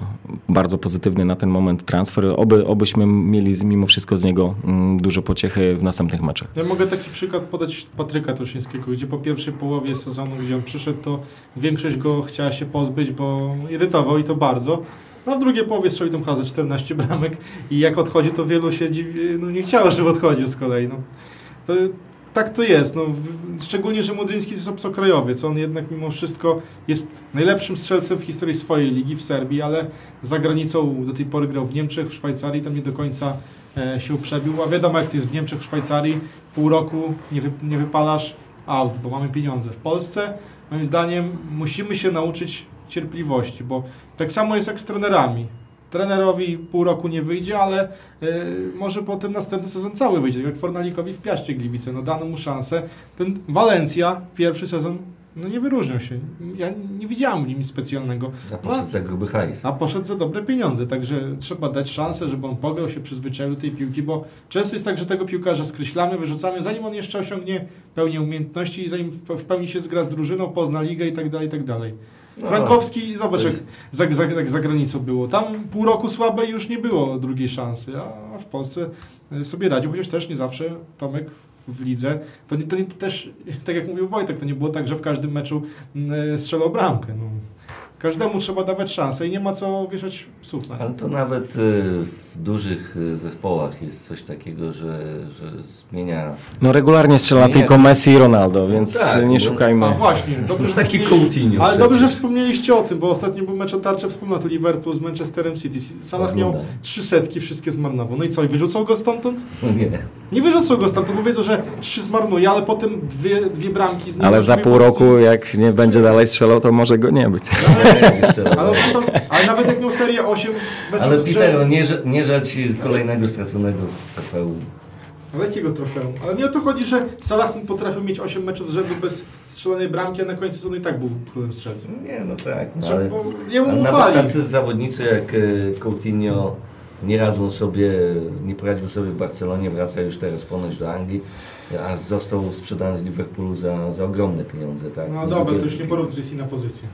bardzo pozytywny na ten moment transfer. Oby, obyśmy mieli mimo wszystko z niego mm, dużo pociechy w następnych meczach. Ja mogę taki przykład podać Patryka Toszyńskiego, gdzie po pierwszej połowie sezonu, gdzie on przyszedł, to większość go chciała się pozbyć, bo irytował i to bardzo. No w drugiej połowie strzelił tam chyba 14 bramek i jak odchodzi, to wielu się dziwi, no nie chciało, żeby odchodził z kolei. No. To, tak to jest. No, szczególnie, że Mudryński jest obcokrajowiec. On jednak mimo wszystko jest najlepszym strzelcem w historii swojej ligi w Serbii, ale za granicą do tej pory grał w Niemczech, w Szwajcarii, tam nie do końca e, się przebił. A wiadomo, jak to jest w Niemczech, w Szwajcarii, pół roku nie, wy, nie wypalasz aut, bo mamy pieniądze. W Polsce, moim zdaniem, musimy się nauczyć cierpliwości, bo tak samo jest jak z trenerami trenerowi pół roku nie wyjdzie, ale y, może potem następny sezon cały wyjdzie, tak jak Fornalikowi w Piaście Gliwice. No dano mu szansę. Ten Walencja, pierwszy sezon, no nie wyróżniał się. Ja nie widziałem w nim nic specjalnego. A poszedł no, za gruby hajs. A poszedł za dobre pieniądze, także trzeba dać szansę, żeby on pograł się, przyzwyczaił do tej piłki, bo często jest tak, że tego piłkarza skreślamy, wyrzucamy, zanim on jeszcze osiągnie pełnię umiejętności i zanim w pełni się zgra z drużyną, pozna ligę i tak dalej, i tak dalej. No, Frankowski, zobacz jak za, za, jak za granicą było. Tam pół roku słabej już nie było drugiej szansy, a w Polsce e, sobie radził, chociaż też nie zawsze Tomek w lidze. To, nie, to nie, też, tak jak mówił Wojtek, to nie było tak, że w każdym meczu e, strzelał bramkę. No. Każdemu trzeba dawać szansę i nie ma co wieszać psów na Ale to nawet y, w dużych y, zespołach jest coś takiego, że, że zmienia... No regularnie strzela zmienia... tylko Messi i Ronaldo, więc no tak, nie no, szukajmy... A właśnie, *laughs* dobrze, że taki Coutinho. Ale dobrze, że wspomnieliście o tym, bo ostatnio był mecz o tarczę, to Liverpool z Manchesterem City. Salah miał trzy setki, wszystkie zmarnował. No i co, i wyrzucał go stamtąd? Nie. Nie wyrzucał go stamtąd, bo wiedzą, że trzy zmarnuje, ale potem dwie, dwie bramki z Ale za pół roku, jak nie będzie dalej strzelał, to może go nie być. ale, *laughs* potem, ale nawet jak miał serię 8 meczów Ale Peter, nie, nie ci kolejnego straconego z trofeum. Ale jakiego trofeum? Ale nie o to chodzi, że Salah potrafił mieć 8 meczów z rzędu bez strzelonej bramki, a na końcu sezonu i tak był królem strzelców. Nie, no tak. No, ale, bo jemu nawet tacy zawodnicy jak e, Coutinho nie radzą sobie, nie poradził sobie w Barcelonie, wraca już teraz ponoć do Anglii, a został sprzedany z Liverpoolu za, za ogromne pieniądze. Tak? No dobra, to już nie porównujesz na pozycję.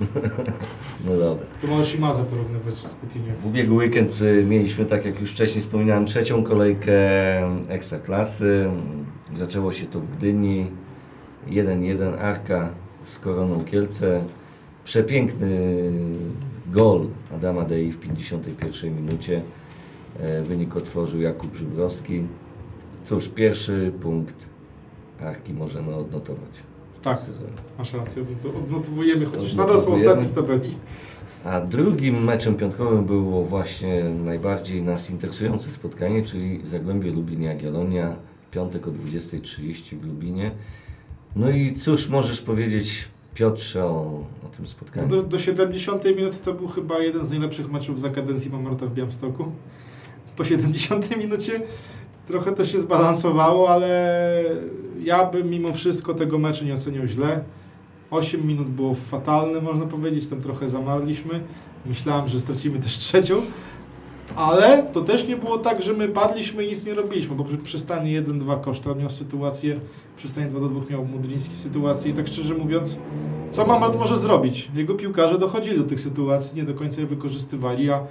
*laughs* no dobra. To możesz i Mazę porównywać z Coutinho. W ubiegły weekend y, mieliśmy, tak jak już wcześniej wspominałem, trzecią kolejkę Ekstraklasy. Zaczęło się to w Gdyni. 1-1 Arka z Koroną Kielce. Przepiękny gol Adama Dei w 51 minucie. E, wynik otworzył Jakub Żubrowski. Cóż, pierwszy punkt Arki możemy odnotować. Tak, masz rację, odnotowujemy, chociaż nadal są ostatni w tabeli. A drugim meczem piątkowym było właśnie najbardziej nas interesujące spotkanie, czyli Zagłębie Lubin Jagiellonia, piątek o 20.30 w Lubinie. No i cóż możesz powiedzieć Piotrze o, o tym spotkaniu? Do, do 70 minuty to był chyba jeden z najlepszych meczów za kadencji Mamrota w Białymstoku. Po 70 minucie trochę to się zbalansowało, ale ja bym mimo wszystko tego meczu nie oceniał źle. 8 minut było fatalne, można powiedzieć, tam trochę zamarliśmy. Myślałem, że stracimy też trzecią, ale to też nie było tak, że my padliśmy i nic nie robiliśmy, bo przy przystanie 1-2 Koszta miał sytuację, przystanie 2-2 miał Mudryński sytuację i tak szczerze mówiąc, co Mamrot może zrobić? Jego piłkarze dochodzili do tych sytuacji, nie do końca je wykorzystywali, a,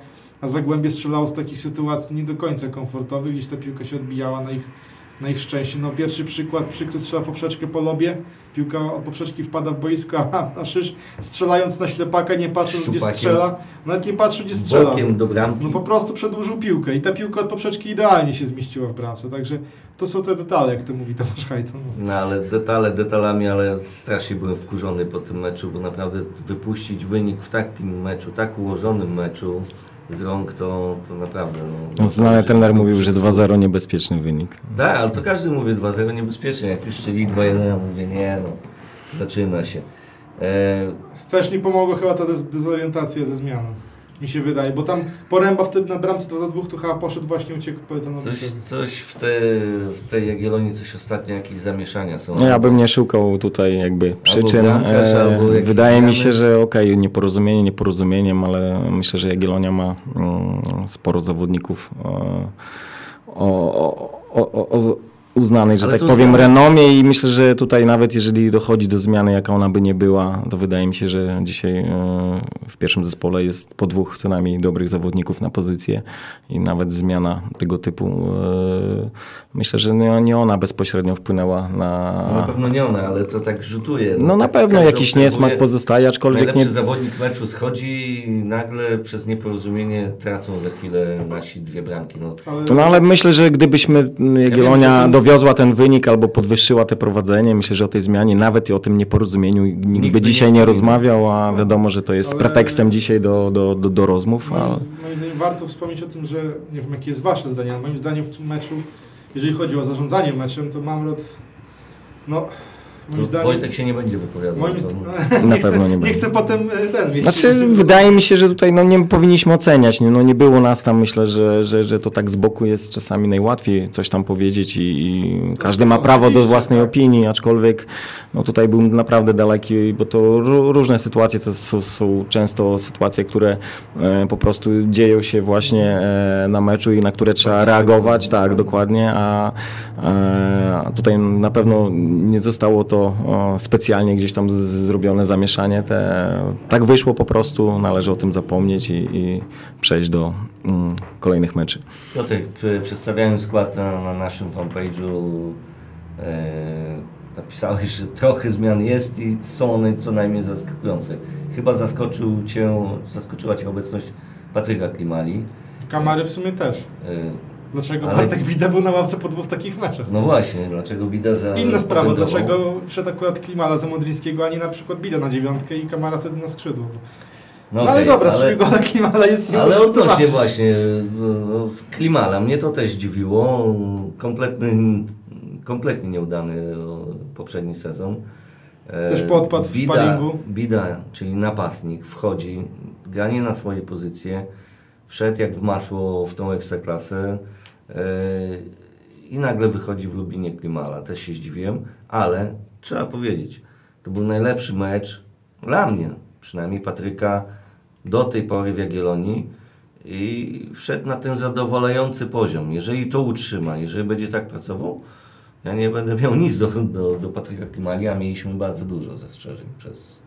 a Zagłębie strzelało z takich sytuacji nie do końca komfortowych, gdzieś ta piłka się odbijała na ich, na ich szczęście. No pierwszy przykład, przykry strzela w poprzeczkę po lobie, piłka od poprzeczki wpada w boisko, *laughs* a na szysz strzelając na ślepaka, nie patrząc gdzie Szczupakiem. strzela, nawet nie patrzył gdzie strzela. Bokiem do bramki. No po prostu przedłużył piłkę i ta piłka od poprzeczki idealnie się zmieściła w bramce, także to są te detale, jak to mówi Tomasz Hajton. No ale detale detalami, ale strasznie byłem wkurzony po tym meczu, bo naprawdę wypuścić wynik w takim meczu, tak ułożonym meczu z rąk, to, to naprawdę... No, No, Znany trener mówił, że 2-0 niebezpieczny wynik. Tak, ale to każdy mówi 2-0 niebezpiecznie. Jak już strzeli 2-1, ja mówię nie no, zaczyna się. E, Też nie pomogła chyba ta dez dezorientacja ze zmianą. Mi się wydaje, bo tam Poręba wtedy na bramce 2 do 2 to chyba poszedł właśnie uciekł coś, Peltonowiczowi. coś w, te, w tej Jagiellonii, coś ostatnio, jakieś zamieszania są. No, ja bym nie szukał tutaj jakby przyczyn. E, albo jakiś Wydaje mi się, że okej, nieporozumienie nieporozumieniem, ale myślę, że Jagiellonia ma mm, sporo zawodników e, o, o, o, o, o uznanej, że Ale tak powiem, renomie i myślę, że tutaj nawet jeżeli dochodzi do zmiany, jaka ona by nie była, to wydaje mi się, że dzisiaj e, w pierwszym zespole jest po dwóch co najmniej dobrych zawodników na pozycję i nawet zmiana tego typu e, myślę, że nie, ona bezpośrednio wpłynęła No, na na... pewno nie one, ale to tak rzutuje. No na tak pewno jakiś niesmak pozostaje, aczkolwiek Najlepszy nie... zawodnik meczu schodzi i nagle przez nieporozumienie tracą za chwilę nasi dwie bramki. No, Ale, No ale myślę, że gdybyśmy Jagiellonia że to- dowiozła ten wynik albo podwyższyła te prowadzenie, myślę, że o tej zmianie, nawet i o tym nieporozumieniu nikt, Nikt by nie dzisiaj nie wspominał. rozmawiał, a wiadomo, że to jest Ale- pretekstem dzisiaj do, do, do, do rozmów. Moim, moim zdaniem warto wspomnieć o tym, że nie wiem jakie jest wasze zdanie, ale moim zdaniem w tym meczu, jeżeli chodzi o zarządzanie meczem, to Mamrot, no moim zdaniem... Wojtek się nie będzie wypowiadał. Moim zdaniem, Na nie, chcę, pewno nie nie będzie. chcę potem e, ten mieć... Znaczy, wydaje mi się, że tutaj no, nie powinniśmy oceniać. Nie, no, nie było nas tam, myślę, że, że, że to tak z boku jest czasami najłatwiej coś tam powiedzieć i, i każdy ma no, prawo do własnej tak. opinii, aczkolwiek no, tutaj był naprawdę daleki, bo to ró- różne sytuacje, to są, są często sytuacje, które e, po prostu dzieją się właśnie e, na meczu i na które trzeba reagować, tak, dokładnie, a, a tutaj na pewno nie zostało to specjalnie gdzieś tam zrobione zamieszanie. Te, tak wyszło po prostu, należy o tym zapomnieć i, i przejść do mm, kolejnych meczy. Piotrek, przedstawiając skład na, na naszym fanpage'u e, napisałeś, że trochę zmian jest i są one co najmniej zaskakujące. Chyba zaskoczył cię, zaskoczyła Cię obecność Patryka Klimali. Kamary w sumie też. E, Dlaczego Ale- Bartek Wida był na ławce po dwóch takich meczach? no właśnie, dlaczego Bida za Inna sprawa, dlaczego wszedł akurat Klimala za Modrińskiego, a nie na przykład Bida na dziewiątkę i Kamara wtedy na skrzydło. No, ale okej, dobra, ale- z czego gola Klimala jest Ale odnośnie właśnie no, Klimala, mnie to też dziwiło. Kompletny, kompletnie nieudany o, poprzedni sezon. E, Też podpadł w Bida, sparingu. Bida, czyli napastnik, wchodzi, granie na swoje pozycje, wszedł jak w masło w tą ekstraklasę e, i nagle wychodzi w Lubinie Klimala. Też się zdziwiłem, ale trzeba powiedzieć, to był najlepszy mecz dla mnie, przynajmniej Patryka, do tej pory w Jagiellonii i wszedł na ten zadowalający poziom. Jeżeli to utrzyma, jeżeli będzie tak pracował, ja nie będę miał nic do, do, do Patryka Klimali, a mieliśmy bardzo dużo zastrzeżeń przez,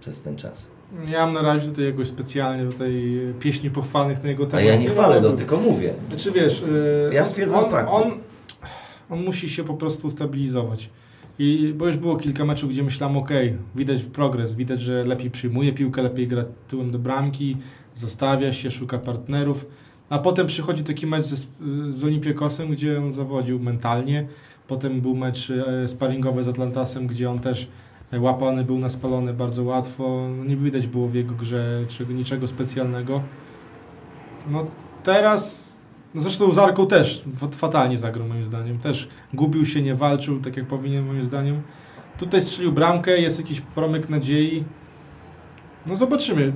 przez ten czas. Ja mam na razie tutaj jakoś specjalnie tutaj pieśni pochwalnych na jego A temat. ja nie chwalę go, miałbym. tylko mówię. Znaczy wiesz, yy, Ja stwierdzam on, fakty. on, on musi się po prostu ustabilizować. I, bo już było kilka meczów, gdzie myślałem, ok, widać progres, widać, że lepiej przyjmuje piłkę, lepiej gra tyłem do bramki, zostawia się, szuka partnerów. A potem przychodzi taki mecz ze, z Olympiakosem, gdzie on zawodził mentalnie. Potem był mecz e, sparingowy z Atlantasem, gdzie on też łapany był na spalony bardzo łatwo. Nie widać było w jego grze czego, niczego specjalnego. No teraz, no zresztą z też fa- fatalnie zagrał moim zdaniem. Też gubił się, nie walczył tak jak powinien moim zdaniem. Tutaj strzelił bramkę, jest jakiś promyk nadziei. No zobaczymy.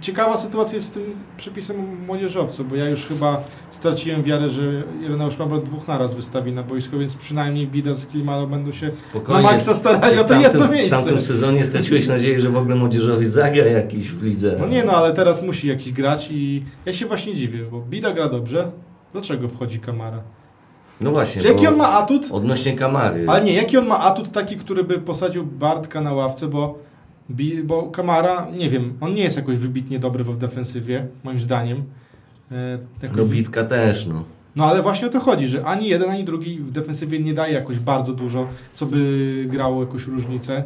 Ciekawa sytuacja jest z tym przepisem młodzieżowcu, bo ja już chyba straciłem wiarę, że Ireneusz Mamrot dwóch naraz wystawi na boisko, więc przynajmniej Bida z Klimalo będą się Spokojnie. na maksa starali o w to jedno w miejsce. tamtym sezonie straciłeś nadzieję, że w ogóle młodzieżowiec zagra jakiś w lidze. No nie no, ale teraz musi jakiś grać i ja się właśnie dziwię, bo Bida gra dobrze. Dlaczego wchodzi Kamara? No właśnie. Czy jaki on ma atut? Odnośnie Kamary. Ale nie, jaki on ma atut taki, który by posadził Bartka na ławce, bo, bo Kamara, nie wiem, on nie jest jakoś wybitnie dobry w defensywie, moim zdaniem. E, jakoś No Witka też, no. No ale właśnie o to chodzi, że ani jeden, ani drugi w defensywie nie daje jakoś bardzo dużo, co by grało jakąś różnicę.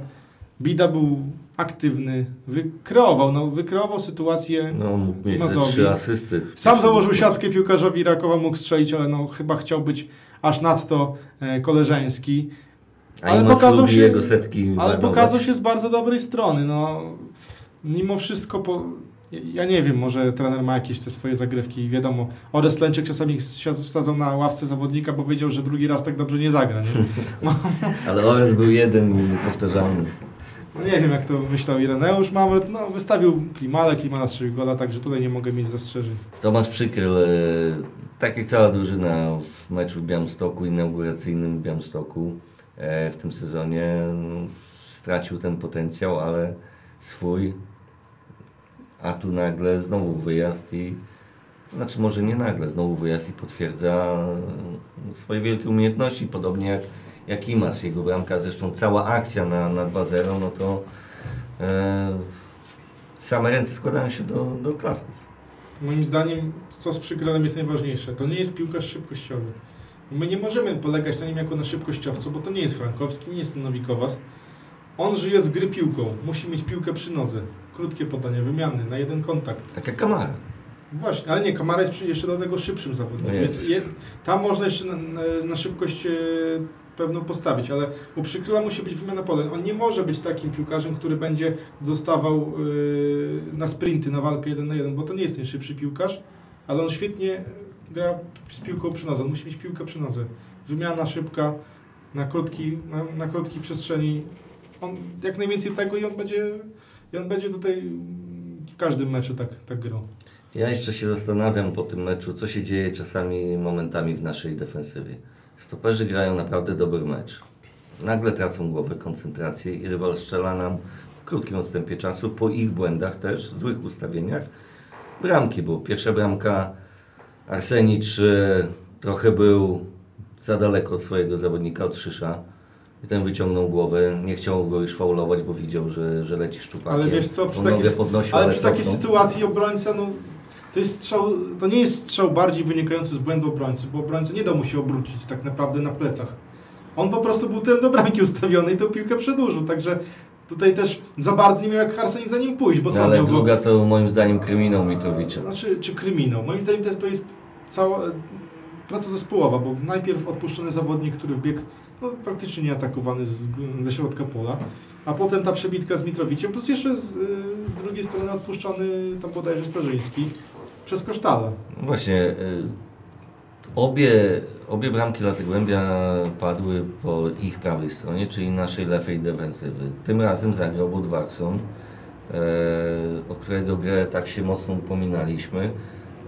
Bida był aktywny, wykreował, no wykreował sytuację. No mógł mieć trzy asysty. Sam założył siatkę piłkarzowi Rakowa, mógł strzelić, ale no chyba chciał być aż nadto e, koleżeński. Ale pokazał się- jego setki Ale pokazał się z bardzo dobrej strony. No, mimo wszystko, po, ja- nie wiem, może trener ma jakieś te swoje zagrywki. Wiadomo, Ores Lęczek czasami sadzał na ławce zawodnika, bo wiedział, że drugi raz tak dobrze nie zagra. Nie? *laughs* Ale Ores był jeden i niepowtarzalny. No nie wiem, jak to myślał Ireneusz Mamret. No, wystawił Klimale, Klimala strzelił gola, także tutaj nie mogę mieć zastrzeżeń. Tomasz Przykryl, e, tak jak cała drużyna w meczu w Białymstoku, inauguracyjnym w Białymstoku w tym sezonie, no, stracił ten potencjał, ale swój. A tu nagle znowu wyjazd i znaczy może nie nagle, znowu wyjazd i potwierdza e, swoje wielkie umiejętności, podobnie jak, jak Imas, jego bramka, zresztą cała akcja na, na 2-0, no to e, same ręce składają się do, do klasków. Moim zdaniem, co z Przykrylem jest najważniejsze, to nie jest piłkarz szybkościowy. My nie możemy polegać na nim jako na szybkościowcu, bo to nie jest Frankowski, nie jest to Nowikowas. On żyje z gry piłką, musi mieć piłkę przy nodze. Krótkie podanie, wymiany, na jeden kontakt. Tak jak Kamara. Właśnie, ale nie, Kamara jest jeszcze do tego szybszym zawodnikiem, No jest. więc je, tam można jeszcze na, na, na szybkość e, pewną postawić, ale u Przykryla musi być wymiana podań. On nie może być takim piłkarzem, który będzie dostawał e, na sprinty, na walkę jeden na jeden, bo to nie jest ten szybszy piłkarz, ale on świetnie gra z piłką przy nodze. On musi mieć piłkę przy nodze. Wymiana szybka na krótki, na, na krótkiej przestrzeni. On jak najwięcej tego i on będzie, i on będzie tutaj w każdym meczu tak, tak grał. Ja jeszcze się zastanawiam po tym meczu, co się dzieje czasami momentami w naszej defensywie. Stoperzy grają naprawdę dobry mecz. Nagle tracą głowę, koncentrację i rywal strzela nam w krótkim odstępie czasu, po ich błędach też, złych ustawieniach, bramki, bo pierwsza bramka Arsenicz trochę był za daleko od swojego zawodnika, od Szysza. I ten wyciągnął głowę, nie chciał go już faulować, bo widział, że, że leci szczupakiem. Ale wiesz co, przy nogę podnosił, ale przy takiej sytuacji obrońca, no to jest strzał, to nie jest strzał bardziej wynikający z błędu obrońcy, bo obrońca nie dał mu się obrócić tak naprawdę na plecach. On po prostu był ten do bramki ustawiony i tą piłkę przedłużył, także tutaj też za bardzo nie miał jak Arseni za nim pójść, bo co No, ale miał go- druga to moim zdaniem kryminał Mitrowicza. Znaczy, czy kryminał. Moim zdaniem też to jest cała e, praca zespołowa, bo najpierw odpuszczony zawodnik, który wbiegł no, praktycznie nieatakowany z, ze środka pola, a potem ta przebitka z Mitrowiciem, plus jeszcze z, y, z drugiej strony odpuszczony tam bodajże Starzyński przez Kosztala. No Właśnie, y, obie, obie bramki dla Zagłębia padły po ich prawej stronie, czyli naszej lewej defensywy. Tym razem zagrał Budwarson, e, o którego grę tak się mocno upominaliśmy.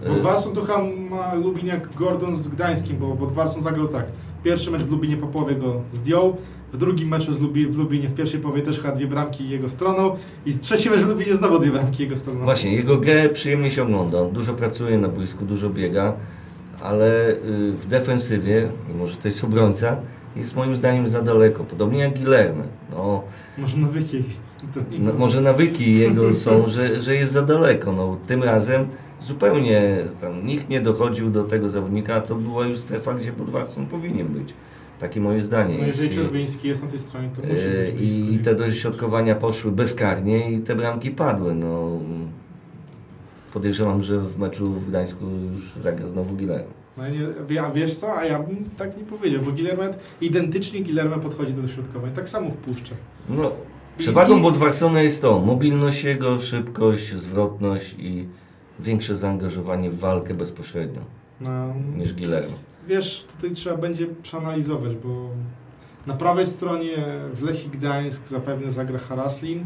E, Bodwarson to chyba ma Lubin jak Gordon z Gdańskim, bo Bodwarson zagrał tak. Pierwszy mecz w Lubinie po połowie go zdjął, w drugim meczu z Lubi, w Lubinie w pierwszej połowie też chyba dwie bramki jego stroną i z trzeci mecz w Lubinie znowu dwie bramki jego stroną. Właśnie, jego grę przyjemnie się ogląda. On dużo pracuje na boisku, dużo biega, ale y, w defensywie, mimo że to jest obrońca, jest moim zdaniem za daleko. Podobnie jak Guilherme. No, Może nawyki. No, może nawyki jego są, *laughs* że, że jest za daleko. No, tym razem zupełnie tam nikt nie dochodził do tego zawodnika, a to była już strefa, gdzie Budwarson powinien być. Takie moje zdanie. No jeżeli Czerwiński jest na tej stronie, to musi być blisko. I te dośrodkowania poszły bezkarnie i te bramki padły. No, podejrzewam, że w meczu w Gdańsku już zagra znowu Guilherme. No, nie, a wiesz co, a ja bym tak nie powiedział, bo Guillermo identycznie Guillermo podchodzi do dośrodkowań, tak samo wpuszcza. No, Przewagą I- Bodwarsona jest to mobilność jego, szybkość, zwrotność i większe zaangażowanie w walkę bezpośrednio No, niż Guillermo. wiesz, tutaj trzeba będzie przeanalizować, bo na prawej stronie w Lechii Gdańsk zapewne zagra Haraslin,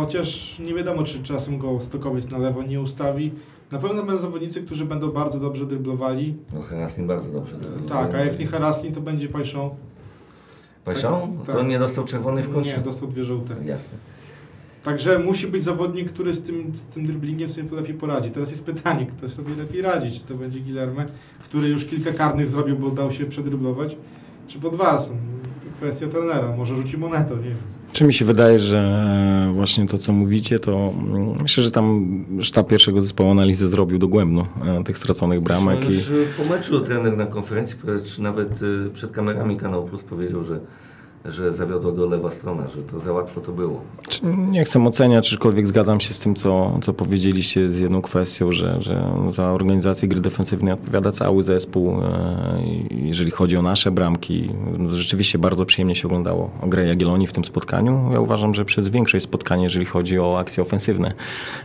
chociaż nie wiadomo, czy czasem go Stokowiec na lewo nie ustawi. Na pewno będą zawodnicy, którzy będą bardzo dobrze dryblowali. No Haraslin bardzo dobrze. Tak, a jak nie Haraslin, to będzie Pajszą. Pajszą? Tak, To tak. nie dostał czerwony w końcu? Nie, dostał dwie żółte. Jasne. Także musi być zawodnik, który z tym, z tym dribblingiem sobie lepiej poradzi. Teraz jest pytanie, kto sobie lepiej radzi. Czy to będzie Guillerme, który już kilka karnych zrobił, bo dał się przedryblować, czy Podwarson. Kwestia trenera. Może rzuci monetą, nie wiem. Czy mi się wydaje, że właśnie to, co mówicie, to mm, myślę, że tam sztab pierwszego zespołu analizę zrobił dogłębną e, tych straconych bramek. Zresztą I... już po meczu trener na konferencji, czy nawet przed kamerami Kanał Plus powiedział, że, że zawiodła go lewa strona, że to za łatwo to było. Nie chcę oceniać, czykolwiek zgadzam się z tym, co, co powiedzieliście z jedną kwestią, że, że za organizację gry defensywnej odpowiada cały zespół. e, Jeżeli chodzi o nasze bramki, no rzeczywiście bardzo przyjemnie się oglądało grę Jagiellonii w tym spotkaniu. Ja uważam, że przez większość spotkań, jeżeli chodzi o akcje ofensywne,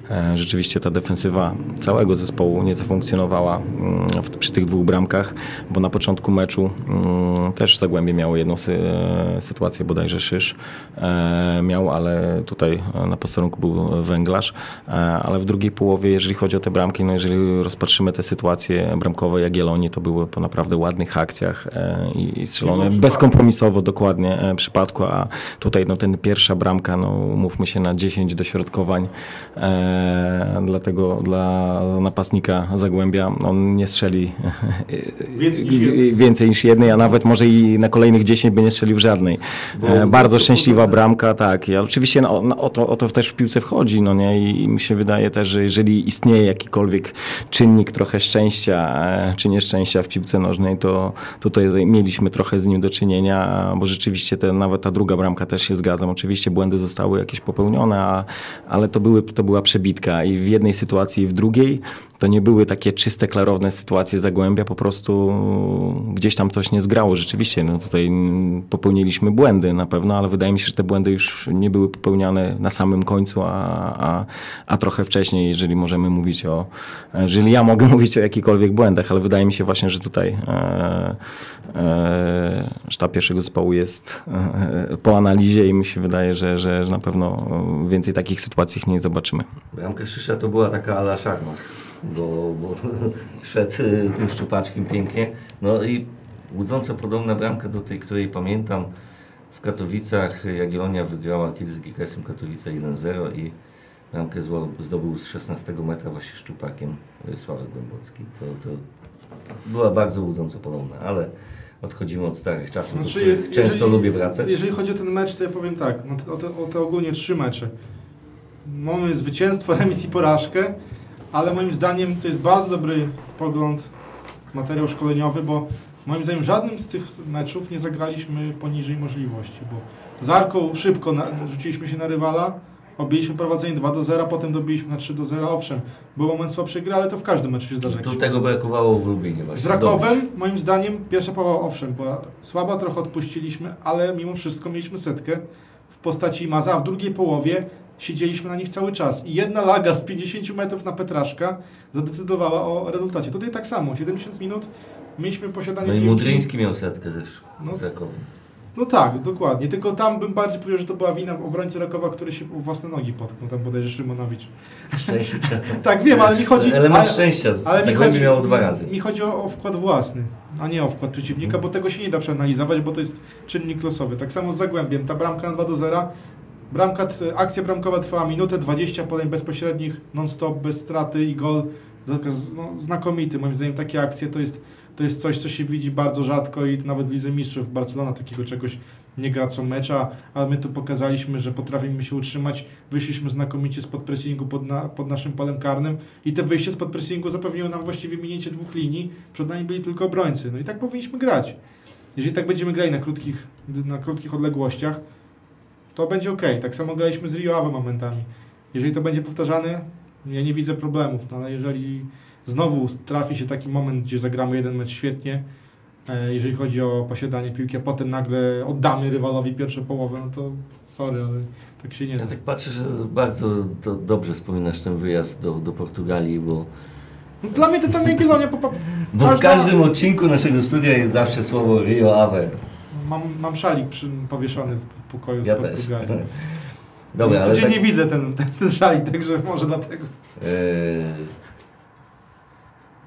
e, rzeczywiście ta defensywa całego zespołu nie zafunkcjonowała mm, przy tych dwóch bramkach, bo na początku meczu mm, też Zagłębie miało jedną sy, sytuację, bodajże Szysz e, miał, ale tutaj e, na posterunku był Węglarz, e, ale w drugiej połowie, jeżeli chodzi o te bramki, no jeżeli rozpatrzymy te sytuacje bramkowe Jagiellonii, to były po naprawdę ładnych akcjach i, strzelone bezkompromisowo dokładnie przypadku, a tutaj no ten pierwsza bramka, no mówmy się na 10 dośrodkowań, dlatego dla napastnika Zagłębia on nie strzeli Więcej niż *laughs* więcej niż jednej, a nawet może i na kolejnych 10 by nie strzelił żadnej. E, bardzo szczęśliwa bramka, tak. I oczywiście no, no, o, to, o to też w piłce wchodzi, no nie? I, I mi się wydaje też, że jeżeli istnieje jakikolwiek czynnik trochę szczęścia e, czy nieszczęścia w piłce nożnej, to tutaj mieliśmy trochę z nim do czynienia, bo rzeczywiście te, nawet ta druga bramka też się zgadzam. Oczywiście błędy zostały jakieś popełnione, a, ale to, były, to była przebitka i w jednej sytuacji i w drugiej to nie były takie czyste, klarowne sytuacje Zagłębia, po prostu gdzieś tam coś nie zgrało. Rzeczywiście, no tutaj mm, popełniliśmy błędy na pewno, ale wydaje mi się, że te błędy już nie były popełniane na samym końcu, a, a, a trochę wcześniej, jeżeli możemy mówić o, jeżeli ja mogę *laughs* mówić o jakichkolwiek błędach, ale wydaje mi się właśnie, że tutaj e, e, sztab pierwszego zespołu jest e, po analizie i mi się wydaje, że, że, że na pewno więcej takich sytuacji nie zobaczymy. Bramka Szysza to była taka ala szarma, bo, bo *laughs* szedł y, tym szczupaczkiem pięknie. No i łudząco podobna bramka do tej, której pamiętam w Katowicach. Jagiellonia wygrała kiedyś z GKS-em Katowice 1-0 i bramkę zdobył z 16 metra właśnie szczupakiem y, Sławek Głębocki. To, to była bardzo łudząco podobna, ale odchodzimy od starych czasów, do Znaczy, których często jeżeli- lubię wracać. Jeżeli chodzi o ten mecz, to ja powiem tak, no o te, o te ogólnie trzy mecze. Mamy zwycięstwo, *laughs* remis i porażkę, ale moim zdaniem to jest bardzo dobry pogląd, materiał szkoleniowy, bo moim zdaniem żadnym z tych meczów nie zagraliśmy poniżej możliwości, bo z Arką szybko na, rzuciliśmy się na rywala, objęliśmy prowadzenie 2 do 0, potem dobiliśmy na 3 do 0, owszem, był moment słabszej gry, ale to w każdym meczu się zdarza. Tu jakiś tego brakowało w Lublinie właśnie. z Rakowem, moim zdaniem, pierwsza połowa owszem, była słaba, trochę odpuściliśmy, ale mimo wszystko mieliśmy setkę w postaci Maza, a w drugiej połowie siedzieliśmy na nich cały czas. I jedna laga z 50 metrów na Petraszka zadecydowała o rezultacie. Tutaj tak samo, 70 minut mieliśmy posiadanie No i piłki. Mudryński miał setkę też No. z Rakowem. No tak, dokładnie. Tylko tam bym bardziej powiedział, że to była wina obrońcy Rakowa, który się o własne nogi potknął, tam bodajże Szymonowicz. Szczęściu. *laughs* Tak, wiem, ale mi chodzi... Ale- szczęścia. Ale mi chodzi, miało dwa razy. mi chodzi o, o wkład własny, a nie o wkład przeciwnika, bo tego się nie da przeanalizować, bo to jest czynnik losowy. Tak samo z Zagłębiem. Ta bramka na 2 do 0, bramka, akcja bramkowa trwała minutę 20 podań bezpośrednich, non-stop, bez straty i gol. No, znakomity. Moim zdaniem takie akcje to jest, to jest coś, co się widzi bardzo rzadko i nawet w Lidze Mistrzów Barcelona takiego czegoś nie gra co mecza, ale my tu pokazaliśmy, że potrafimy się utrzymać. Wyszliśmy znakomicie spod pressingu pod, na, pod naszym polem karnym i te wyjście spod pressingu zapewniło nam właściwie minięcie dwóch linii. Przed nami byli tylko obrońcy. No i tak powinniśmy grać. Jeżeli tak będziemy grali na krótkich, na krótkich odległościach, to będzie ok. Tak samo graliśmy z Rio Ave momentami. Jeżeli to będzie powtarzane, ja nie widzę problemów, no ale jeżeli znowu trafi się taki moment, gdzie zagramy jeden mecz świetnie, e, jeżeli chodzi o posiadanie piłki, a potem nagle oddamy rywalowi pierwszą połowę, no to sorry, ale tak się nie da. Ja tak patrzę, że bardzo to dobrze wspominasz ten wyjazd do, do Portugalii, bo, No, Dla mnie to tam Jagiellonia, po, po, *laughs* bo w każda- każdym odcinku naszego studia jest zawsze słowo Rio Ave. Mam, mam szalik przy, powieszony w pokoju Ja w też. Portugalii. *laughs* Dobra, ale Codziennie tak, widzę ten, ten, ten szalik, także może dlatego. e,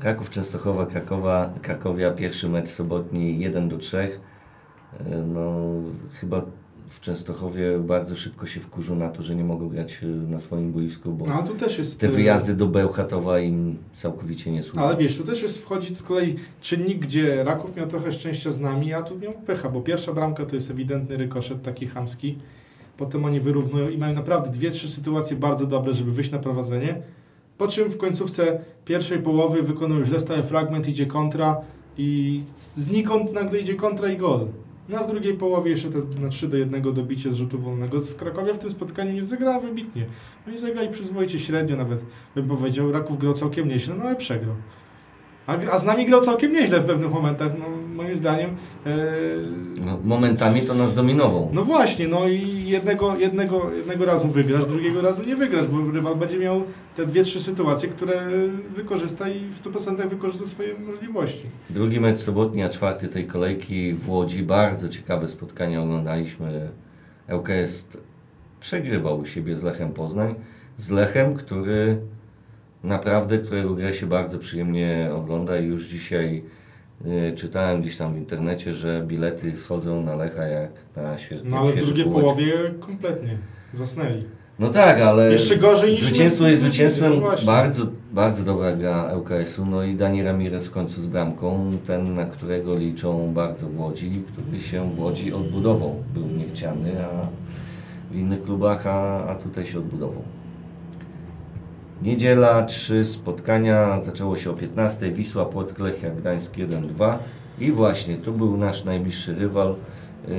Kraków, Częstochowa, Krakowa, Krakowia, pierwszy mecz sobotni 1 do 3. E, No, chyba w Częstochowie bardzo szybko się wkurzą na to, że nie mogą grać e, na swoim boisku, bo No tu też jest... te e, wyjazdy do Bełchatowa im całkowicie nie służą. Ale wiesz, tu też jest wchodzić z kolei czynnik, gdzie Raków miał trochę szczęścia z nami, a tu miał pecha, bo pierwsza bramka to jest ewidentny rykoszet, taki chamski. Potem oni wyrównują i mają naprawdę dwie, trzy sytuacje bardzo dobre, żeby wyjść na prowadzenie. Po czym w końcówce pierwszej połowy wykonują źle stały fragment, idzie kontra i znikąd nagle idzie kontra i gol. A w drugiej połowie jeszcze te na 3 do 1 dobicie z rzutu wolnego. W Krakowie w tym spotkaniu nie zagrała wybitnie. Oni zagrali przyzwoicie średnio nawet, bym powiedział. Raków grał całkiem nieźle, no ale przegrał. A, a z nami grał całkiem nieźle w pewnych momentach, no moim zdaniem. E, No, momentami to nas dominował. no właśnie, no i jednego, jednego, jednego razu wygrasz, drugiego razu nie wygrasz, bo rywal będzie miał te dwie, trzy sytuacje, które wykorzysta i w 100% wykorzysta swoje możliwości. Drugi mecz sobotni, a czwarty tej kolejki w Łodzi. Bardzo ciekawe spotkanie oglądaliśmy. ŁKS przegrywał u siebie z Lechem Poznań. Z Lechem, który naprawdę, którego grę się bardzo przyjemnie ogląda i już dzisiaj czytałem gdzieś tam w internecie, że bilety schodzą na Lecha jak na świe- No ale w drugiej półeczki. połowie kompletnie zasnęli. No tak, ale Jeszcze gorzej niż zwycięstwo jest zwycięstwem. no właśnie. bardzo, bardzo dobra gra ŁKS-u. No i Dani Ramirez w końcu z bramką. Ten, na którego liczą bardzo w Łodzi, który się w Łodzi odbudował. Był niechciany, a w innych klubach, a, a tutaj się odbudował. Niedziela, trzy spotkania. Zaczęło się o 15. Wisła Płock, Lechia Gdańsk 1-2. I właśnie, tu był nasz najbliższy rywal, yy,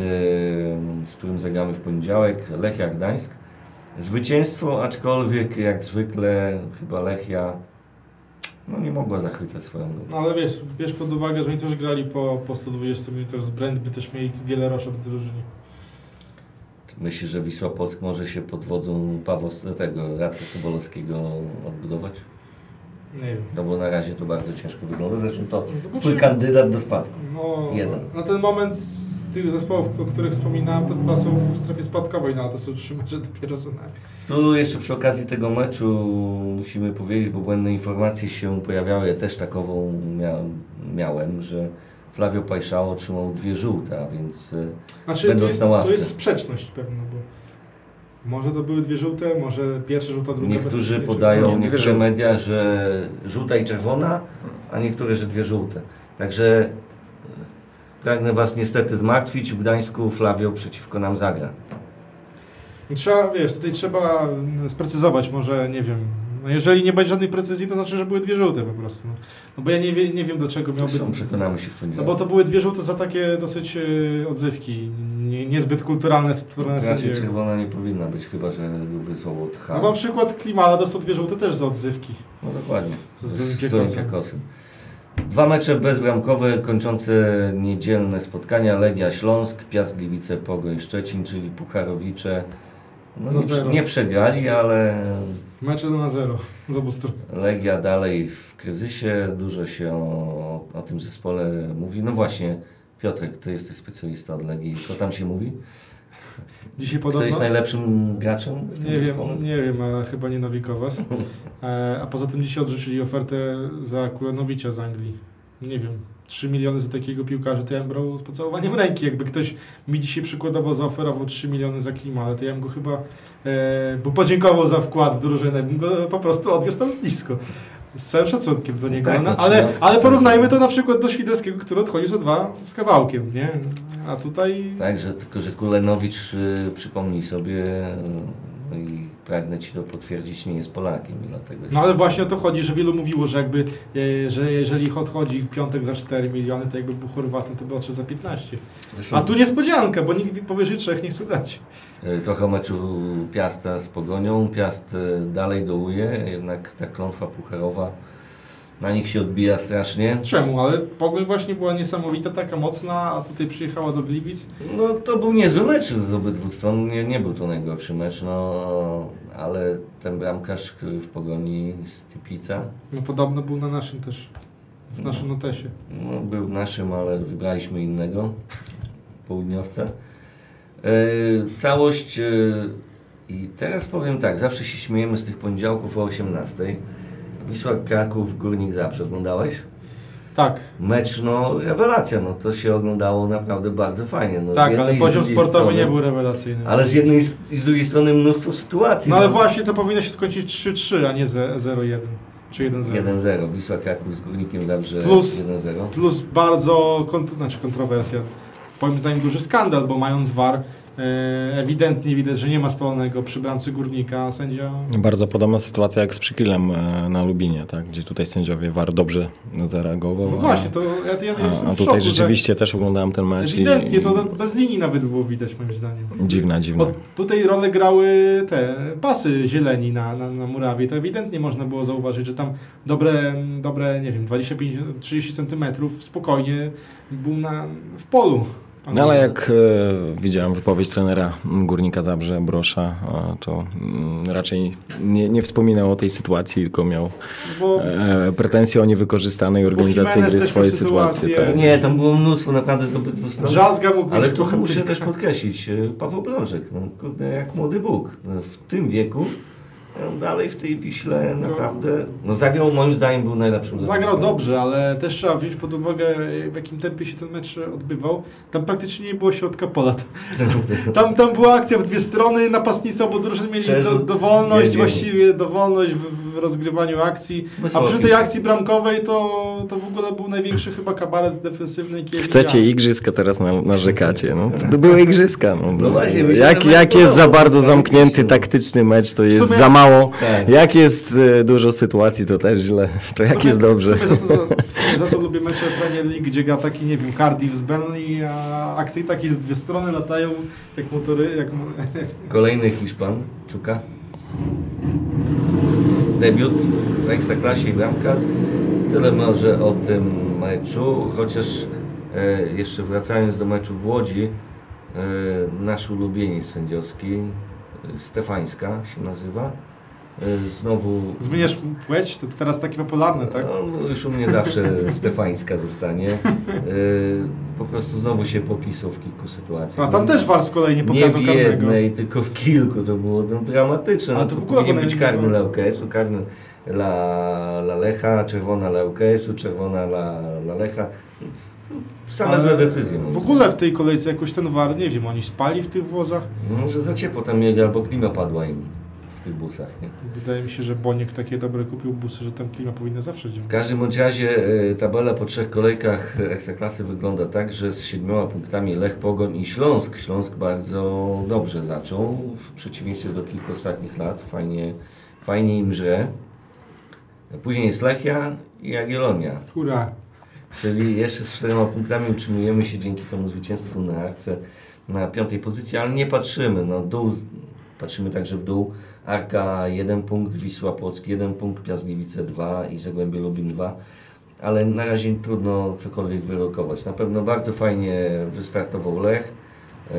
z którym zagramy w poniedziałek. Lechia Gdańsk. Zwycięstwo, aczkolwiek jak zwykle chyba Lechia no nie mogła zachwycać swoją grą. No ale wiesz, bierz pod uwagę, że oni też grali po, po 120 minutach z Brandby, też mieli wiele roszad w drużynie. Myślisz, że Wisła Płock może się pod wodzą Pawła, tego Radka Sobolowskiego odbudować? Nie wiem. No bo na razie to bardzo ciężko wygląda. Zresztą to Zobaczymy. twój kandydat do spadku. No, Jeden. Na ten moment z tych zespołów, o których wspominałem, te dwa są w strefie spadkowej, no ale to są trzy mecze dopiero za nami. Tu jeszcze przy okazji tego meczu musimy powiedzieć, bo błędne informacje się pojawiały, ja też takową miałem, miałem że Flavio Pajszao otrzymał dwie żółte, a więc e, Znaczy, to Będąc jest, na ławce. to jest sprzeczność pewna, bo może to były dwie żółte, może pierwsza żółta, druga niektórzy podają, niektóre media, że żółta i czerwona, a niektóre, że dwie żółte. Także e, pragnę Was niestety zmartwić, w Gdańsku Flavio przeciwko nam zagra. Trzeba, wiesz, tutaj trzeba mm, sprecyzować, może, nie wiem, no jeżeli nie będzie żadnej precyzji, to znaczy, że były dwie żółte po prostu. No, no bo ja nie, wie, nie wiem, do czego miałby... Zresztą przekonamy się w No poniedziałek. bo to były dwie żółte za takie dosyć e, odzywki, nie, niezbyt kulturalne w stronę Raczej czerwona nie powinna być, chyba że wysłał od H. No mam przykład Klimala, dostał dwie żółte też za odzywki. No dokładnie. Z Z. Olympiakosem. Dwa mecze bezbramkowe kończące niedzielne spotkania. Legia Śląsk, Piast Gliwice, Pogoń Szczecin, czyli Pucharowicze. No, nie, nie przegrali, ale Mecz 1 na 0 *laughs* z obu stron. Legia dalej w kryzysie. Dużo się o, o tym zespole mówi. No właśnie, Piotrek, ty jesteś specjalista od Legii. Co tam się mówi? Dzisiaj Kto podobno... jest najlepszym graczem? w tym Nie wiem, zespole? nie wiem, ale chyba nie Nowikowas. *laughs* E, a poza tym dzisiaj odrzucili ofertę za Kulanowicza z Anglii. Nie wiem, 3 miliony za takiego piłkarza, to ja bym brał z pocałowaniem ręki. Jakby ktoś mi dzisiaj przykładowo zaoferował 3 miliony za Klima, ale to ja bym go chyba, e, bo podziękował za wkład w drużynę, bym go po prostu odwiózł tam blisko. Z całym szacunkiem do niego. Tak, no, no, ale, ale porównajmy to na przykład do Świderskiego, który odchodził za dwa z kawałkiem, nie? A tutaj... Także tylko, że Kulenowicz, y, przypomnij sobie y, i pragnę Ci to potwierdzić, nie jest Polakiem i dlatego. No ale właśnie o to chodzi, że wielu mówiło, że jakby, e, że jeżeli odchodzi piątek za 4 miliony, to jakby był Chorwatem, to by odszedł za 15. Zresztą, A tu niespodzianka, bo nikt powyżej 3 nie chce dać. y, Trochę meczu Piasta z Pogonią. Piast y, dalej dołuje, jednak ta klątwa pucharowa na nich się odbija strasznie. Czemu? Ale Pogoń właśnie była niesamowita, taka mocna, a tutaj przyjechała do Gliwic. No to był niezły mecz z obydwu stron, nie, nie był to najgorszy mecz, no ale ten bramkarz, który w pogoni z Typica, No podobno był na naszym też, w naszym notesie. no, był naszym, ale wybraliśmy innego, południowca. E, całość e, i teraz powiem tak, zawsze się śmiejemy z tych poniedziałków o 18. Wisła Kraków, Górnik Zabrze, oglądałeś? Tak, Mecz, no rewelacja, no to się oglądało naprawdę bardzo fajnie. No, tak, ale poziom sportowy strony- nie był rewelacyjny. Ale z jednej i z drugiej strony mnóstwo sytuacji. No ale właśnie to powinno się skończyć 3-3, a nie ze- 0-1 czy 1-0. 1-0, Wisła Kraków z Górnikiem Zabrze Plus- 1-0. Plus bardzo kont- znaczy kontrowersja. Moim zdaniem duży skandal, bo mając VAR e, ewidentnie widać, że nie ma spalonego przy bramce górnika, sędzia Bardzo podobna sytuacja jak z Przykilem e, na Lubinie, tak? gdzie tutaj sędziowie VAR dobrze zareagował. No właśnie, to ja, ja, ja a, jestem a szoku, tutaj że rzeczywiście też oglądałem ten mecz ewidentnie i, to bez linii nawet było widać moim zdaniem. dziwna, dziwna. Bo tutaj rolę grały te pasy zieleni na, na, na murawie. To ewidentnie można było zauważyć, że tam dobre, dobre nie wiem, 25-30 centymetrów spokojnie był na, w polu. No ale jak e, widziałem wypowiedź trenera Górnika Zabrze, Brosza, e, to mm, raczej nie, nie wspominał o tej sytuacji, tylko miał Bo e, pretensje o niewykorzystanej organizacji gry swojej sytuacji. Tak. Nie, tam było mnóstwo naprawdę z obydwu stron. drzazga mógł Ale po- muszę też podkreślić, e, Paweł Brążek, no, kurde, jak młody Bóg. No, w tym wieku dalej w tej Wiśle naprawdę, no zagrał moim zdaniem był najlepszym Zagrał dobrze, ale też trzeba wziąć pod uwagę, w jakim tempie się ten mecz odbywał. Tam praktycznie nie było środka pola. Tam, *laughs* tam była akcja w dwie strony, napastnicy obu drużyn mieli do, dowolność, Nie, nie, nie. właściwie dowolność w, w rozgrywaniu akcji. A przy tej akcji bramkowej to, to w ogóle był największy chyba kabaret defensywny, Chcecie igrzyska, teraz na, narzekacie. No, to były igrzyska. No, No jak, jak jest za bardzo tak, zamknięty taktyczny mecz, to jest sumie- za mało. Tak. Jak jest e, dużo sytuacji, to też źle. To jak sumie- jest dobrze. W za to, za, *laughs* za to lubię mecze Premier League, gdzie gra taki, nie wiem, Cardiff z Burnley, a akcje takie z dwie strony latają jak motory, jak, *laughs* Kolejny Hiszpan, Czuka. Debiut w Ekstraklasie i bramka. Tyle może o tym meczu, chociaż e, jeszcze wracając do meczu w Łodzi, e, nasz ulubieniec sędziowski, e, Stefańska się nazywa, znowu... zmieniasz płeć, to teraz takie popularne, tak? No, już u mnie zawsze *laughs* Stefańska zostanie. E, po prostu znowu się popisał w kilku sytuacjach. A tam też VAR z kolei nie Nie pokazał w karnego. jednej, tylko w kilku. To było no, dramatyczne. Ale No, to to w ogóle powinien być karny dla UKS-u, karny dla, dla Lecha, czerwona dla UKS-u, czerwona dla, dla Lecha. Same Ale złe decyzje. W ogóle w tej kolejce jakoś ten VAR, nie wiem, oni spali w tych wozach. zdaniem. Może za ciepło tam mieli, albo klima padła im w tych busach. Nie? Wydaje mi się, że Boniek takie dobre kupił busy, że tam klima powinna zawsze W działać. każdym bądź razie e, tabela po trzech kolejkach Ekstraklasy wygląda tak, że z siedmioma punktami Lech, Pogoń i Śląsk. Śląsk bardzo dobrze zaczął, w przeciwieństwie do kilku ostatnich lat. Fajnie, fajnie im grze. Później jest Lechia i Jagiellonia. Hurra. Czyli jeszcze z czterema punktami utrzymujemy się dzięki temu zwycięstwu na Arce na piątej pozycji, ale nie patrzymy. No, dół, patrzymy także w dół. Arka 1 punkt, Wisła Płock 1 punkt, Piasgliwice 2 i Zagłębie Lubin 2. Ale na razie trudno cokolwiek wyrokować. Na pewno bardzo fajnie wystartował Lech, yy,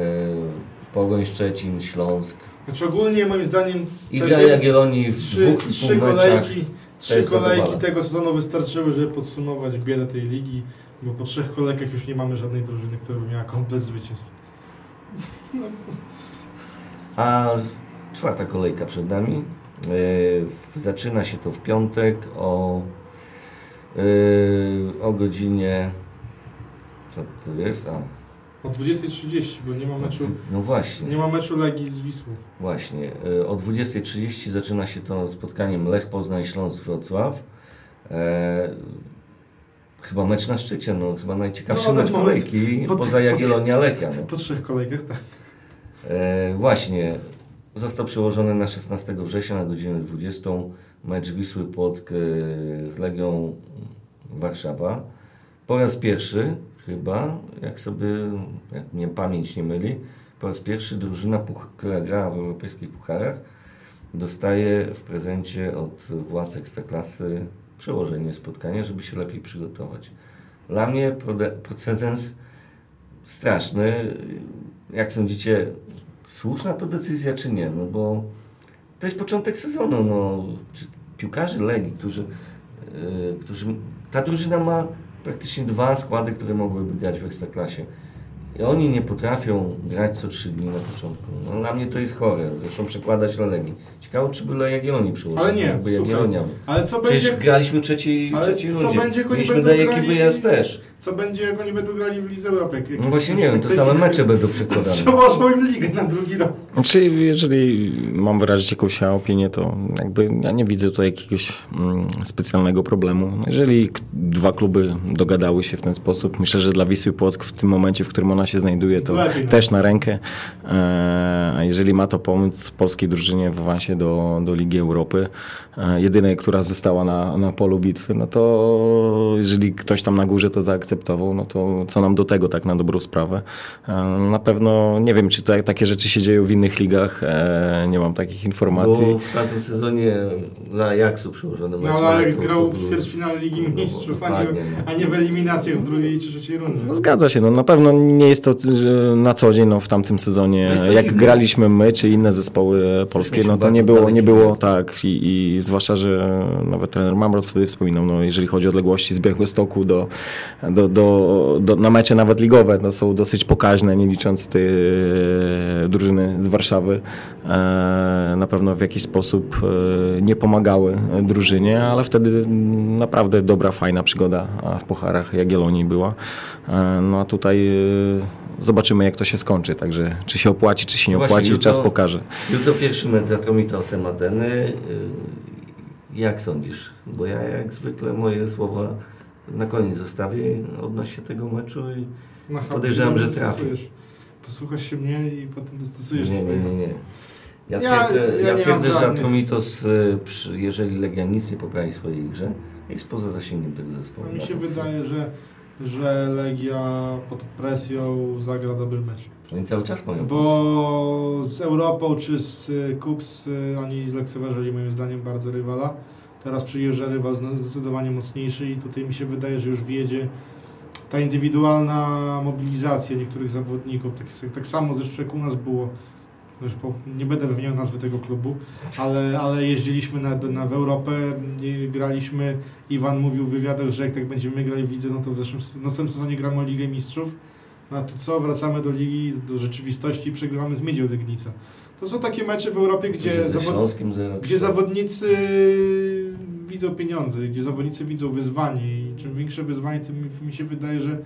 Pogoń Szczecin, Śląsk. Znaczy ogólnie moim zdaniem I gra Jagiellonii w trzy, dwóch trzy kolejki, trzy kolejki tego sezonu wystarczyły, żeby podsumować biedę tej ligi, bo po trzech kolejkach już nie mamy żadnej drużyny, która by miała komplet zwycięstw. A czwarta kolejka przed nami. Yy, zaczyna się to w piątek o, yy, o godzinie. Co to jest? A, O 20.30, bo nie ma meczu, no właśnie. nie ma meczu Legii z Wisłą. Właśnie. Yy, o 20.30 zaczyna się to spotkaniem Lech Poznań Śląsk Wrocław. E, chyba mecz na szczycie, no chyba najciekawszy No, na mecz kolejki Po- poza po- Jagiellonia Lechia. No. Po trzech kolejkach, tak. E, właśnie, został przełożony na 16 września na godzinę 20 mecz Wisły Płock e, z Legią Warszawa. Po raz pierwszy chyba, jak sobie jak mnie pamięć nie myli, po raz pierwszy drużyna, która gra w europejskich pucharach, dostaje w prezencie od władz Ekstraklasy przełożenie spotkania, żeby się lepiej przygotować. Dla mnie precedens straszny. Jak sądzicie, słuszna to decyzja czy nie? No bo to jest początek sezonu. No, czy piłkarze Legii, którzy, yy, którzy... Ta drużyna ma praktycznie dwa składy, które mogłyby grać w Ekstraklasie. I oni nie potrafią grać co trzy dni na początku. No, dla mnie to jest chore. Zresztą przekładać na Legii. Ciekawe, czy by Jagiellonii przyłożył. Ale nie, Jakby Jagiellonia. Ale co Przecież będzie, graliśmy trzeci, Ale trzeciej co rundzie. będzie, Mieliśmy dajeki grali- wyjazd też. Co będzie, jak oni będą grali w Lidze Europy? No właśnie nie wiem, to same mecze *laughs* będą przekładane. Przełożą im ligę na drugi rok. Znaczy, jeżeli mam wyrazić jakąś opinię, to jakby ja nie widzę tutaj jakiegoś mm, specjalnego problemu. Jeżeli dwa kluby dogadały się w ten sposób, myślę, że dla Wisły Płock w tym momencie, w którym ona się znajduje, to Lepiej, no. też na rękę. E, A jeżeli ma to pomóc polskiej drużynie w awansie do, do Ligi Europy, e, jedynej, która została na, na polu bitwy, no to jeżeli ktoś tam na górze to zaakceptował, no to co nam do tego, tak na dobrą sprawę. E, Na pewno nie wiem, czy to, takie rzeczy się dzieją w innych ligach, e, nie mam takich informacji. Bo w tamtym sezonie dla Ajaxu przyłożono No ale Ajaxu, grał w ćwierćfinale Ligi no, Mistrzów, a nie, no. a nie w eliminacjach w drugiej czy trzeciej rundzie. No, zgadza się, no na pewno nie jest to że na co dzień, no w tamtym sezonie, jak graliśmy my, czy inne zespoły polskie, no to nie było, nie było tak i, i zwłaszcza, że nawet trener Mamrot wtedy wspominał, no jeżeli chodzi o odległości z Białegostoku do, do, do, do, na mecze nawet ligowe, no są dosyć pokaźne, nie licząc tej drużyny z Warszawy, e, na pewno w jakiś sposób e, nie pomagały drużynie, ale wtedy naprawdę dobra, fajna przygoda w Pucharach Jagiellonii była. E, No a tutaj zobaczymy jak to się skończy, także czy się opłaci, czy się nie Właśnie opłaci, jutro- czas pokaże. Jutro pierwszy mecz z Atromitosem Ateny. Jak sądzisz? Bo ja jak zwykle moje słowa na koniec zostawię odnośnie tego meczu i No, Podejrzewam, że dostosujesz. Posłuchasz się mnie i potem dostosujesz nie, nie, nie, nie. Ja Ja- twierdzę, ja ja twierdzę że Atromitos, y, jeżeli Legia nic nie poprawi w swojej grze, jest poza zasięgiem tego zespołu. No, mi się chwilę. wydaje, że, że Legia pod presją zagra dobry mecz. Oni cały czas mają. Bo z Europą czy z Kups y, oni zlekceważyli moim zdaniem bardzo rywala. Teraz przyjeżdża rywal zdecydowanie mocniejszy i tutaj mi się wydaje, że już wjedzie ta indywidualna mobilizacja niektórych zawodników. Tak, tak samo zresztą jak u nas było. Już po, nie będę wymieniał nazwy tego klubu, ale, ale jeździliśmy na, na, w Europę, graliśmy. Iwan mówił w wywiadach, że jak tak będziemy grali w lidze, no to w zeszłym, w następnym sezonie gramy o Ligę Mistrzów. No a tu co, wracamy do ligi, do rzeczywistości i przegrywamy z Miedzią Legnica. To są takie mecze w Europie, gdzie, zawod, gdzie zawodnicy widzą pieniądze, gdzie zawodnicy widzą wyzwanie i czym większe wyzwanie, tym mi- się wydaje, że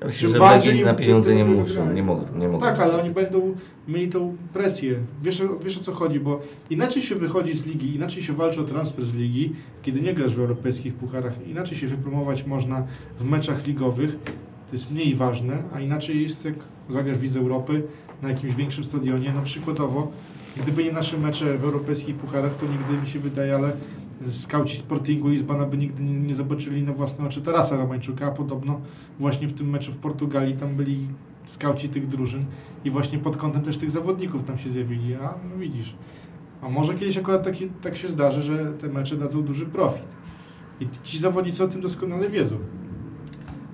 Ja myślę, że bardziej na pieniądze tym nie muszą, nie mogą. Nie mogą. tak, ale oni będą mieli tą presję. Wiesz, o- wiesz o co chodzi, bo inaczej się wychodzi z ligi, inaczej się walczy o transfer z ligi, kiedy nie grasz w europejskich pucharach, inaczej się wypromować można w meczach ligowych, to jest mniej ważne, a inaczej jest jak zagrasz w Europy na jakimś większym stadionie, no przykładowo, gdyby nie nasze mecze w europejskich pucharach, to nigdy mi się wydaje, ale skauci Sportingu Lizbona by nigdy nie, nie zobaczyli na własne oczy Tarasa Romańczuka, a podobno właśnie w tym meczu w Portugalii tam byli skauci tych drużyn i właśnie pod kątem też tych zawodników tam się zjawili, a no widzisz. A może kiedyś akurat taki, tak się zdarzy, że te mecze dadzą duży profit. I ci zawodnicy o tym doskonale wiedzą.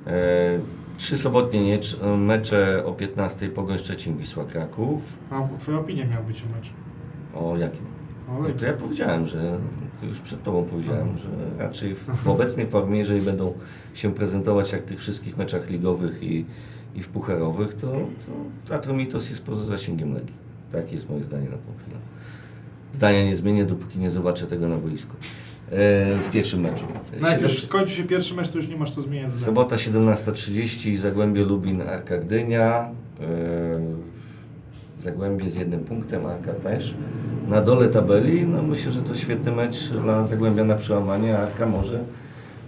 E, trzy sobotnie nie- mecze o 15 Pogoń Szczecin Wisła Kraków. A twoja opinia miała być o meczu. O jakim? No Legii. to ja powiedziałem, że to już przed Tobą powiedziałem, że raczej w, obecnej formie, jeżeli będą się prezentować jak w tych wszystkich meczach ligowych i, i w pucharowych, to, to Atromitos jest poza zasięgiem Legii. Takie jest moje zdanie na tą chwilę. Zdania nie zmienię, dopóki nie zobaczę tego na boisku. E, w pierwszym meczu. No jak już skończy się pierwszy mecz, to już nie masz co zmieniać zdania. Sobota 17.30, Zagłębie Lubin, Arka Gdynia. Zagłębie z jednym punktem, Arka też. Na dole tabeli, no myślę, że to świetny mecz dla Zagłębia na przełamanie, a Arka może.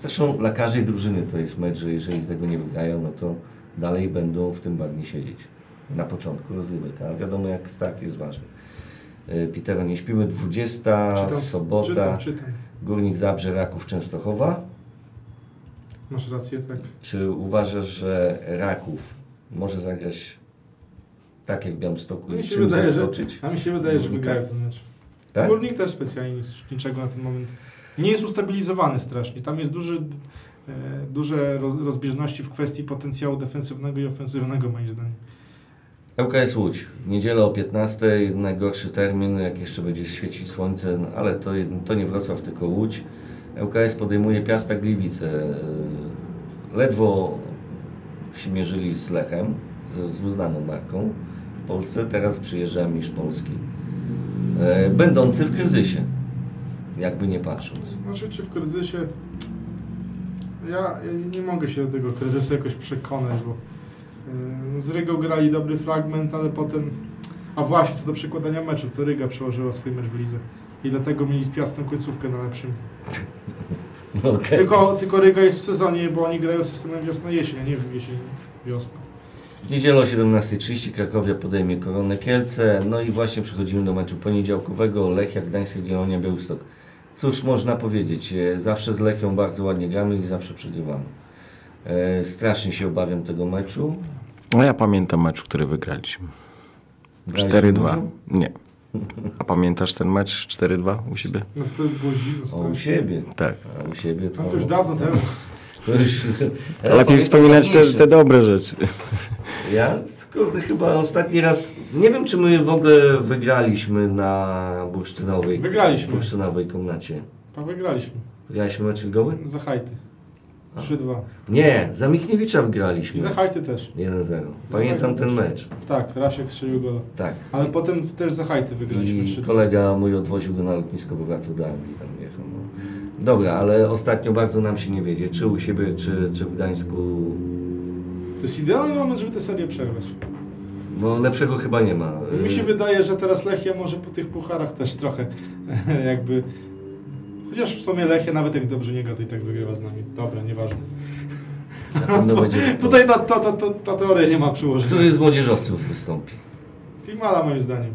Zresztą dla każdej drużyny to jest mecz, że jeżeli tego nie wygrają, no to dalej będą w tym bagnie siedzieć. Na początku rozrywek, a wiadomo jak start jest ważny. Yy, Pitero, nie śpimy, 20, Czytam, sobota, czytam, czytam. Górnik Zabrze, Raków, Częstochowa. Masz rację, tak. Czy uważasz, że Raków może zagrać tak jak w Białymstoku Mi i się wydaje, że-? A mi się wydaje, że wygrają ten mecz. Tak? Górnik też specjalnie nic, niczego na ten moment nie jest ustabilizowany strasznie. Tam jest duży, e, duże roz, rozbieżności w kwestii potencjału defensywnego i ofensywnego, moim zdaniem. ŁKS Łódź. W niedzielę o 15, najgorszy termin, jak jeszcze będzie świecić słońce, no, ale to, to nie Wrocław, tylko Łódź. ŁKS podejmuje Piasta Gliwice. Ledwo się mierzyli z Lechem, z, z uznaną marką w Polsce. Teraz przyjeżdża mistrz Polski. E, Będący w kryzysie, jakby nie patrząc. Znaczy, czy w kryzysie... Ja, nie mogę się do tego kryzysu jakoś przekonać, bo yy, z Rygą grali dobry fragment, ale potem... A właśnie, co do przekładania meczów, to Ryga przełożyła swój mecz w lidze. I dlatego mieli z Piastem końcówkę na lepszym. *laughs* Okay. Tylko, tylko Ryga jest w sezonie, bo oni grają systemem wiosna-jesień, a nie w jesień-wiosna. W niedzielę o 17.30 Krakowia podejmie Koronę Kielce. No i właśnie przechodzimy do meczu poniedziałkowego. Lechia Gdańsk, Jagiellonia, Białystok. Cóż można powiedzieć, e, zawsze z Lechią bardzo ładnie gramy i zawsze przegrywamy. E, strasznie się obawiam tego meczu. No ja pamiętam mecz, który wygraliśmy. Graliśmy 4-2. meczem? Nie. A pamiętasz ten mecz 4-2 u siebie? No wtedy było zimno O, u siebie. Tak. A u siebie to... No to już dawno temu. *laughs* To lepiej wspominać te, te dobre rzeczy. *laughs* Ja kurde, chyba ostatni raz, nie wiem czy my w ogóle wygraliśmy na bursztynowej, Wygraliśmy. bursztynowej komnacie. A wygraliśmy. Wygraliśmy mecz ligowy? Za hajty. A. 3-2. Nie, za Michniewicza I wygraliśmy. za hajty też. 1-0. Pamiętam ten mecz. Tak, Rasiek strzelił gola. Tak. Ale potem też za hajty wygraliśmy I 3 kolega mój odwoził go na lotnisko, bo wracał do Anglii, tam. No. Dobra, ale ostatnio bardzo nam się nie wiedzie, czy u siebie, czy, czy w Gdańsku. To jest idealny moment, żeby tę serię przerwać. No lepszego chyba nie ma. Mi się wydaje, że teraz Lechia może po tych pucharach też trochę *laughs* jakby... Chociaż w sumie Lechia nawet jak dobrze nie gra, to i tak wygrywa z nami. Dobra, nieważne. Na *laughs* będzie. Tutaj ta, ta, ta, ta, teoria nie ma przyłożenia. Który z młodzieżowców wystąpi? Klimala moim zdaniem.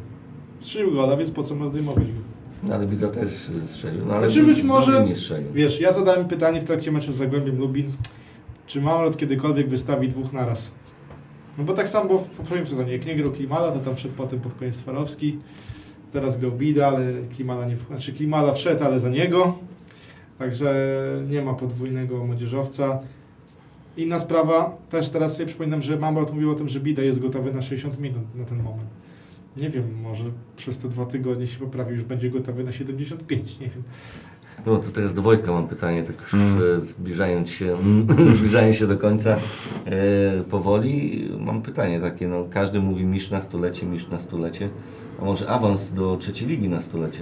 Strzelił gola, więc po co ma zdejmować go? No, ale Bida też strzelił. No, ale Znaczy być może-. Wiesz, ja zadałem pytanie w trakcie meczu z Zagłębiem Lubin, czy Mamrot kiedykolwiek wystawi dwóch naraz? No bo tak samo było w poprzednim sezonie. Jak nie grał Klimala, to tam wszedł potem pod koniec Farowski. Teraz grał Bida, ale Klimala nie Znaczy Klimala wszedł, ale za niego. Także nie ma podwójnego młodzieżowca. Inna sprawa, też teraz sobie przypominam, że Mamrot mówił o tym, że Bida jest gotowy na 60 minut na ten moment. Nie wiem, może przez te dwa tygodnie się poprawi, już będzie gotowy na 75, nie wiem. No to teraz do Wojtka mam pytanie, tak już Mm. e, zbliżając się, *laughs* zbliżając się do końca e, powoli. Mam pytanie takie, no każdy mówi mistrz na stulecie, mistrz na stulecie. A może awans do trzeciej ligi na stulecie?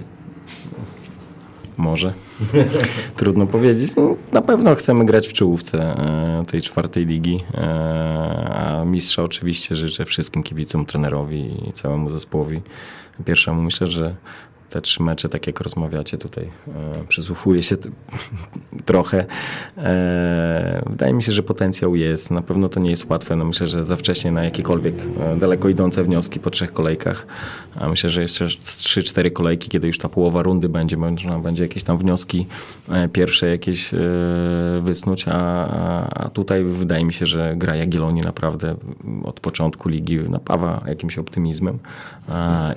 Może. *laughs* Trudno powiedzieć. No, na pewno chcemy grać w czołówce e, tej czwartej ligi. E, a mistrza oczywiście życzę wszystkim kibicom, trenerowi i całemu zespołowi. Pierwszemu myślę, że te trzy mecze, tak jak rozmawiacie tutaj, e, przysłuchuję się *laughs* trochę. E, wydaje mi się, że potencjał jest. Na pewno to nie jest łatwe. No myślę, że za wcześnie na jakiekolwiek e, daleko idące wnioski po trzech kolejkach. A myślę, że jeszcze z 3-4 kolejki, kiedy już ta połowa rundy będzie, można będzie jakieś tam wnioski e, pierwsze jakieś e, wysnuć, a, a- tutaj wydaje mi się, że gra Jagiellonii naprawdę od początku ligi napawa jakimś optymizmem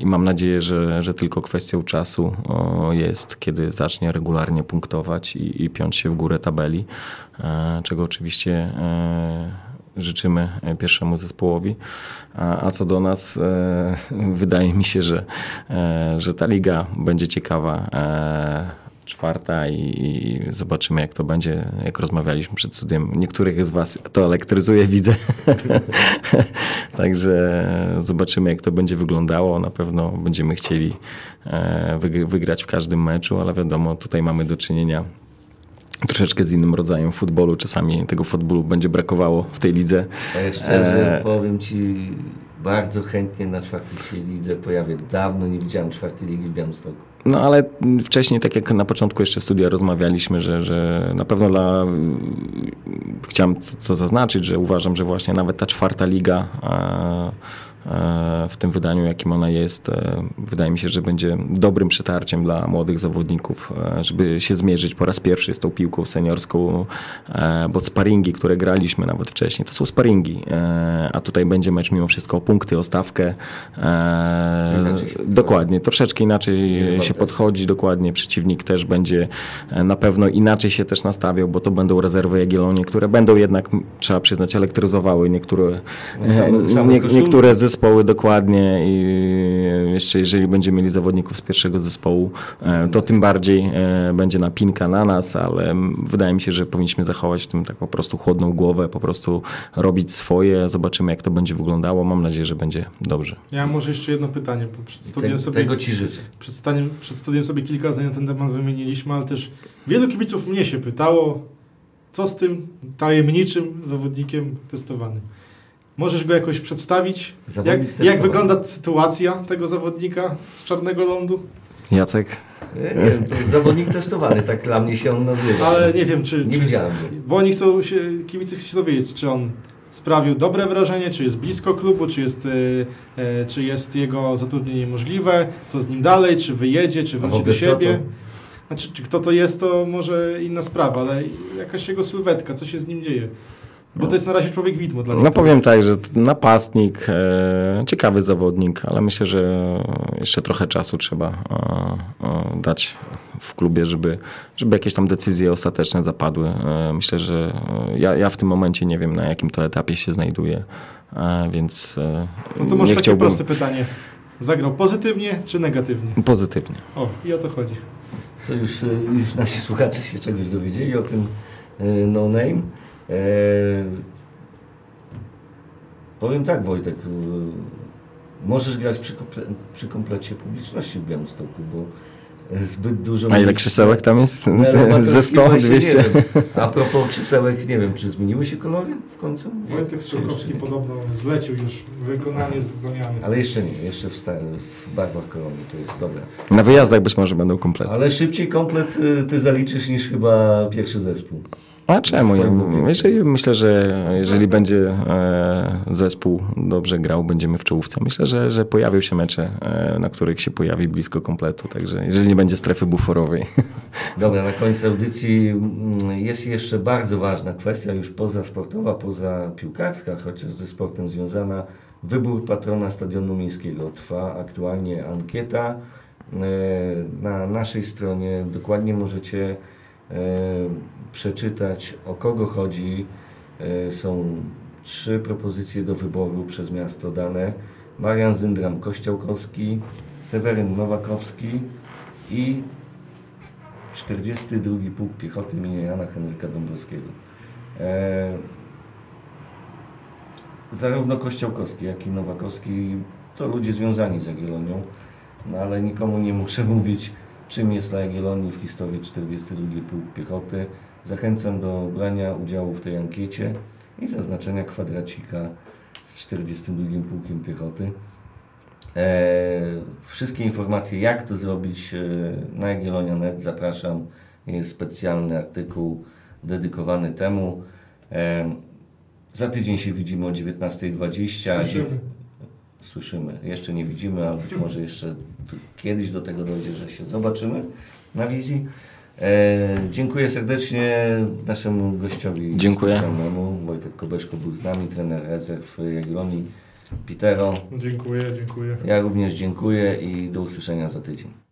i mam nadzieję, że, że tylko kwestią czasu jest, kiedy zacznie regularnie punktować i, i piąć się w górę tabeli, e, czego oczywiście e, życzymy e, pierwszemu zespołowi. A, a co do nas, wydaje mi się, że, że ta liga będzie ciekawa. Czwarta i, i zobaczymy jak to będzie, jak rozmawialiśmy przed studiem. Niektórych z Was to elektryzuje, *laughs* widzę. *laughs* Także zobaczymy jak to będzie wyglądało. Na pewno będziemy chcieli e, wyg- wygrać w każdym meczu, ale wiadomo, tutaj mamy do czynienia troszeczkę z innym rodzajem futbolu. Czasami tego futbolu będzie brakowało w tej lidze. Ja szczerze E, powiem Ci, bardzo chętnie na czwartej się lidze pojawię. Dawno nie widziałem czwartej ligi w Białymstoku. No ale wcześniej, tak jak na początku jeszcze studia rozmawialiśmy, że, że na pewno dla... Chciałem co, co zaznaczyć, że uważam, że właśnie nawet ta czwarta liga w tym wydaniu, jakim ona jest. E, Wydaje mi się, że będzie dobrym przetarciem dla młodych zawodników, e, żeby się zmierzyć po raz pierwszy z tą piłką seniorską, e, bo sparingi, które graliśmy nawet wcześniej, to są sparingi, a tutaj będzie mecz mimo wszystko o punkty, o stawkę. Dokładnie, troszeczkę inaczej się podchodzi, dokładnie przeciwnik też będzie na pewno inaczej się też nastawiał, bo to będą rezerwy Jagiellonii, które będą jednak, trzeba przyznać, elektryzowały niektóre, same nie, niektóre zespoły dokładnie i jeszcze jeżeli będziemy mieli zawodników z pierwszego zespołu, e, to tym bardziej e, będzie napinka na nas, ale wydaje mi się, że powinniśmy zachować w tym tak po prostu chłodną głowę, po prostu robić swoje, zobaczymy jak to będzie wyglądało, mam nadzieję, że będzie dobrze. Ja może jeszcze jedno pytanie, bo przed studiem Te, sobie... Tego Ci życzę. Przed, staniem, przed studiem sobie kilka zdań na ten temat wymieniliśmy, ale też wielu kibiców mnie się pytało, co z tym tajemniczym zawodnikiem testowanym. Możesz go jakoś przedstawić? Jak, Zawodnik jak testowany. wygląda sytuacja tego zawodnika z Czarnego Lądu? Jacek? Ja Nie wiem, to zawodnik testowany, tak dla mnie się on nazywa. Ale nie wiem, czy... Nie czy widziałem go. bo oni chcą się, kibice chcą się dowiedzieć, czy on sprawił dobre wrażenie, czy jest blisko klubu, czy jest, e, e, czy jest jego zatrudnienie możliwe, co z nim dalej, czy wyjedzie, czy wróci do siebie. to? Znaczy, czy kto to jest, to może inna sprawa, ale jakaś jego sylwetka, co się z nim dzieje. Bo to jest na razie człowiek widmo dla No niektórych. powiem tak, że napastnik, e, ciekawy zawodnik, ale myślę, że jeszcze trochę czasu trzeba e, e, dać w klubie, żeby, żeby jakieś tam decyzje ostateczne zapadły. Myślę, że ja, ja w tym momencie nie wiem na jakim to etapie się znajduję, więc No to może nie takie chciałbym proste pytanie. Zagrał pozytywnie czy negatywnie? pozytywnie. O, i o to chodzi. To już, już nasi słuchacze się czegoś dowiedzieli o tym no name. E, powiem tak Wojtek, y, możesz grać przy, komple przy komplecie publiczności w Białymstoku, bo y, zbyt dużo... A ile krzesełek tam jest? No, *laughs* Ze- no, Ze 100, właśnie 200? nie wiem. A propos krzesełek, nie wiem, czy zmieniły się kolory w końcu? Wojtek Strzałkowski podobno zlecił już wykonanie z zamiany. Ale jeszcze nie, jeszcze w, w barwach korony, to jest dobre. Na wyjazdach być może będą kompletne. Ale szybciej komplet y, ty zaliczysz niż chyba pierwszy zespół. A czemu? Ja, jeżeli, myślę, że jeżeli będzie e, zespół dobrze grał, będziemy w czołówce. Myślę, że, że pojawią się mecze, e, na których się pojawi blisko kompletu, także jeżeli nie będzie strefy buforowej. *laughs* Dobra, na koniec audycji mm, jest jeszcze bardzo ważna kwestia, już poza sportowa, poza piłkarska, chociaż ze sportem związana. Wybór patrona Stadionu Miejskiego. Trwa aktualnie ankieta. E, Na naszej stronie dokładnie możecie przeczytać o kogo chodzi. E, Są trzy propozycje do wyboru przez miasto dane. Marian Zyndram Kościołkowski, Seweryn Nowakowski i 42 Pułk Piechoty imienia Jana Henryka Dąbrowskiego. E, zarówno Kościołkowski, jak i Nowakowski to ludzie związani z Jagiellonią, no ale nikomu nie muszę *laughs* mówić, czym jest dla Jagiellonii w historii 42 Pułk Piechoty. Zachęcam do brania udziału w tej ankiecie i zaznaczenia kwadracika z 42 Pułkiem Piechoty. E, wszystkie informacje, jak to zrobić e, na Jagiellonia.net zapraszam. Jest specjalny artykuł dedykowany temu. E, za tydzień się widzimy o 19.20. Słyszymy. Słyszymy. Jeszcze nie widzimy, ale być może jeszcze kiedyś do tego dojdzie, że się zobaczymy na wizji. E, dziękuję serdecznie naszemu gościowi Dziękuję. specjalnemu. Wojtek Kobeszko był z nami, trener rezerw Jagiellonii. Pitero, Dziękuję, dziękuję. ja również dziękuję i do usłyszenia za tydzień.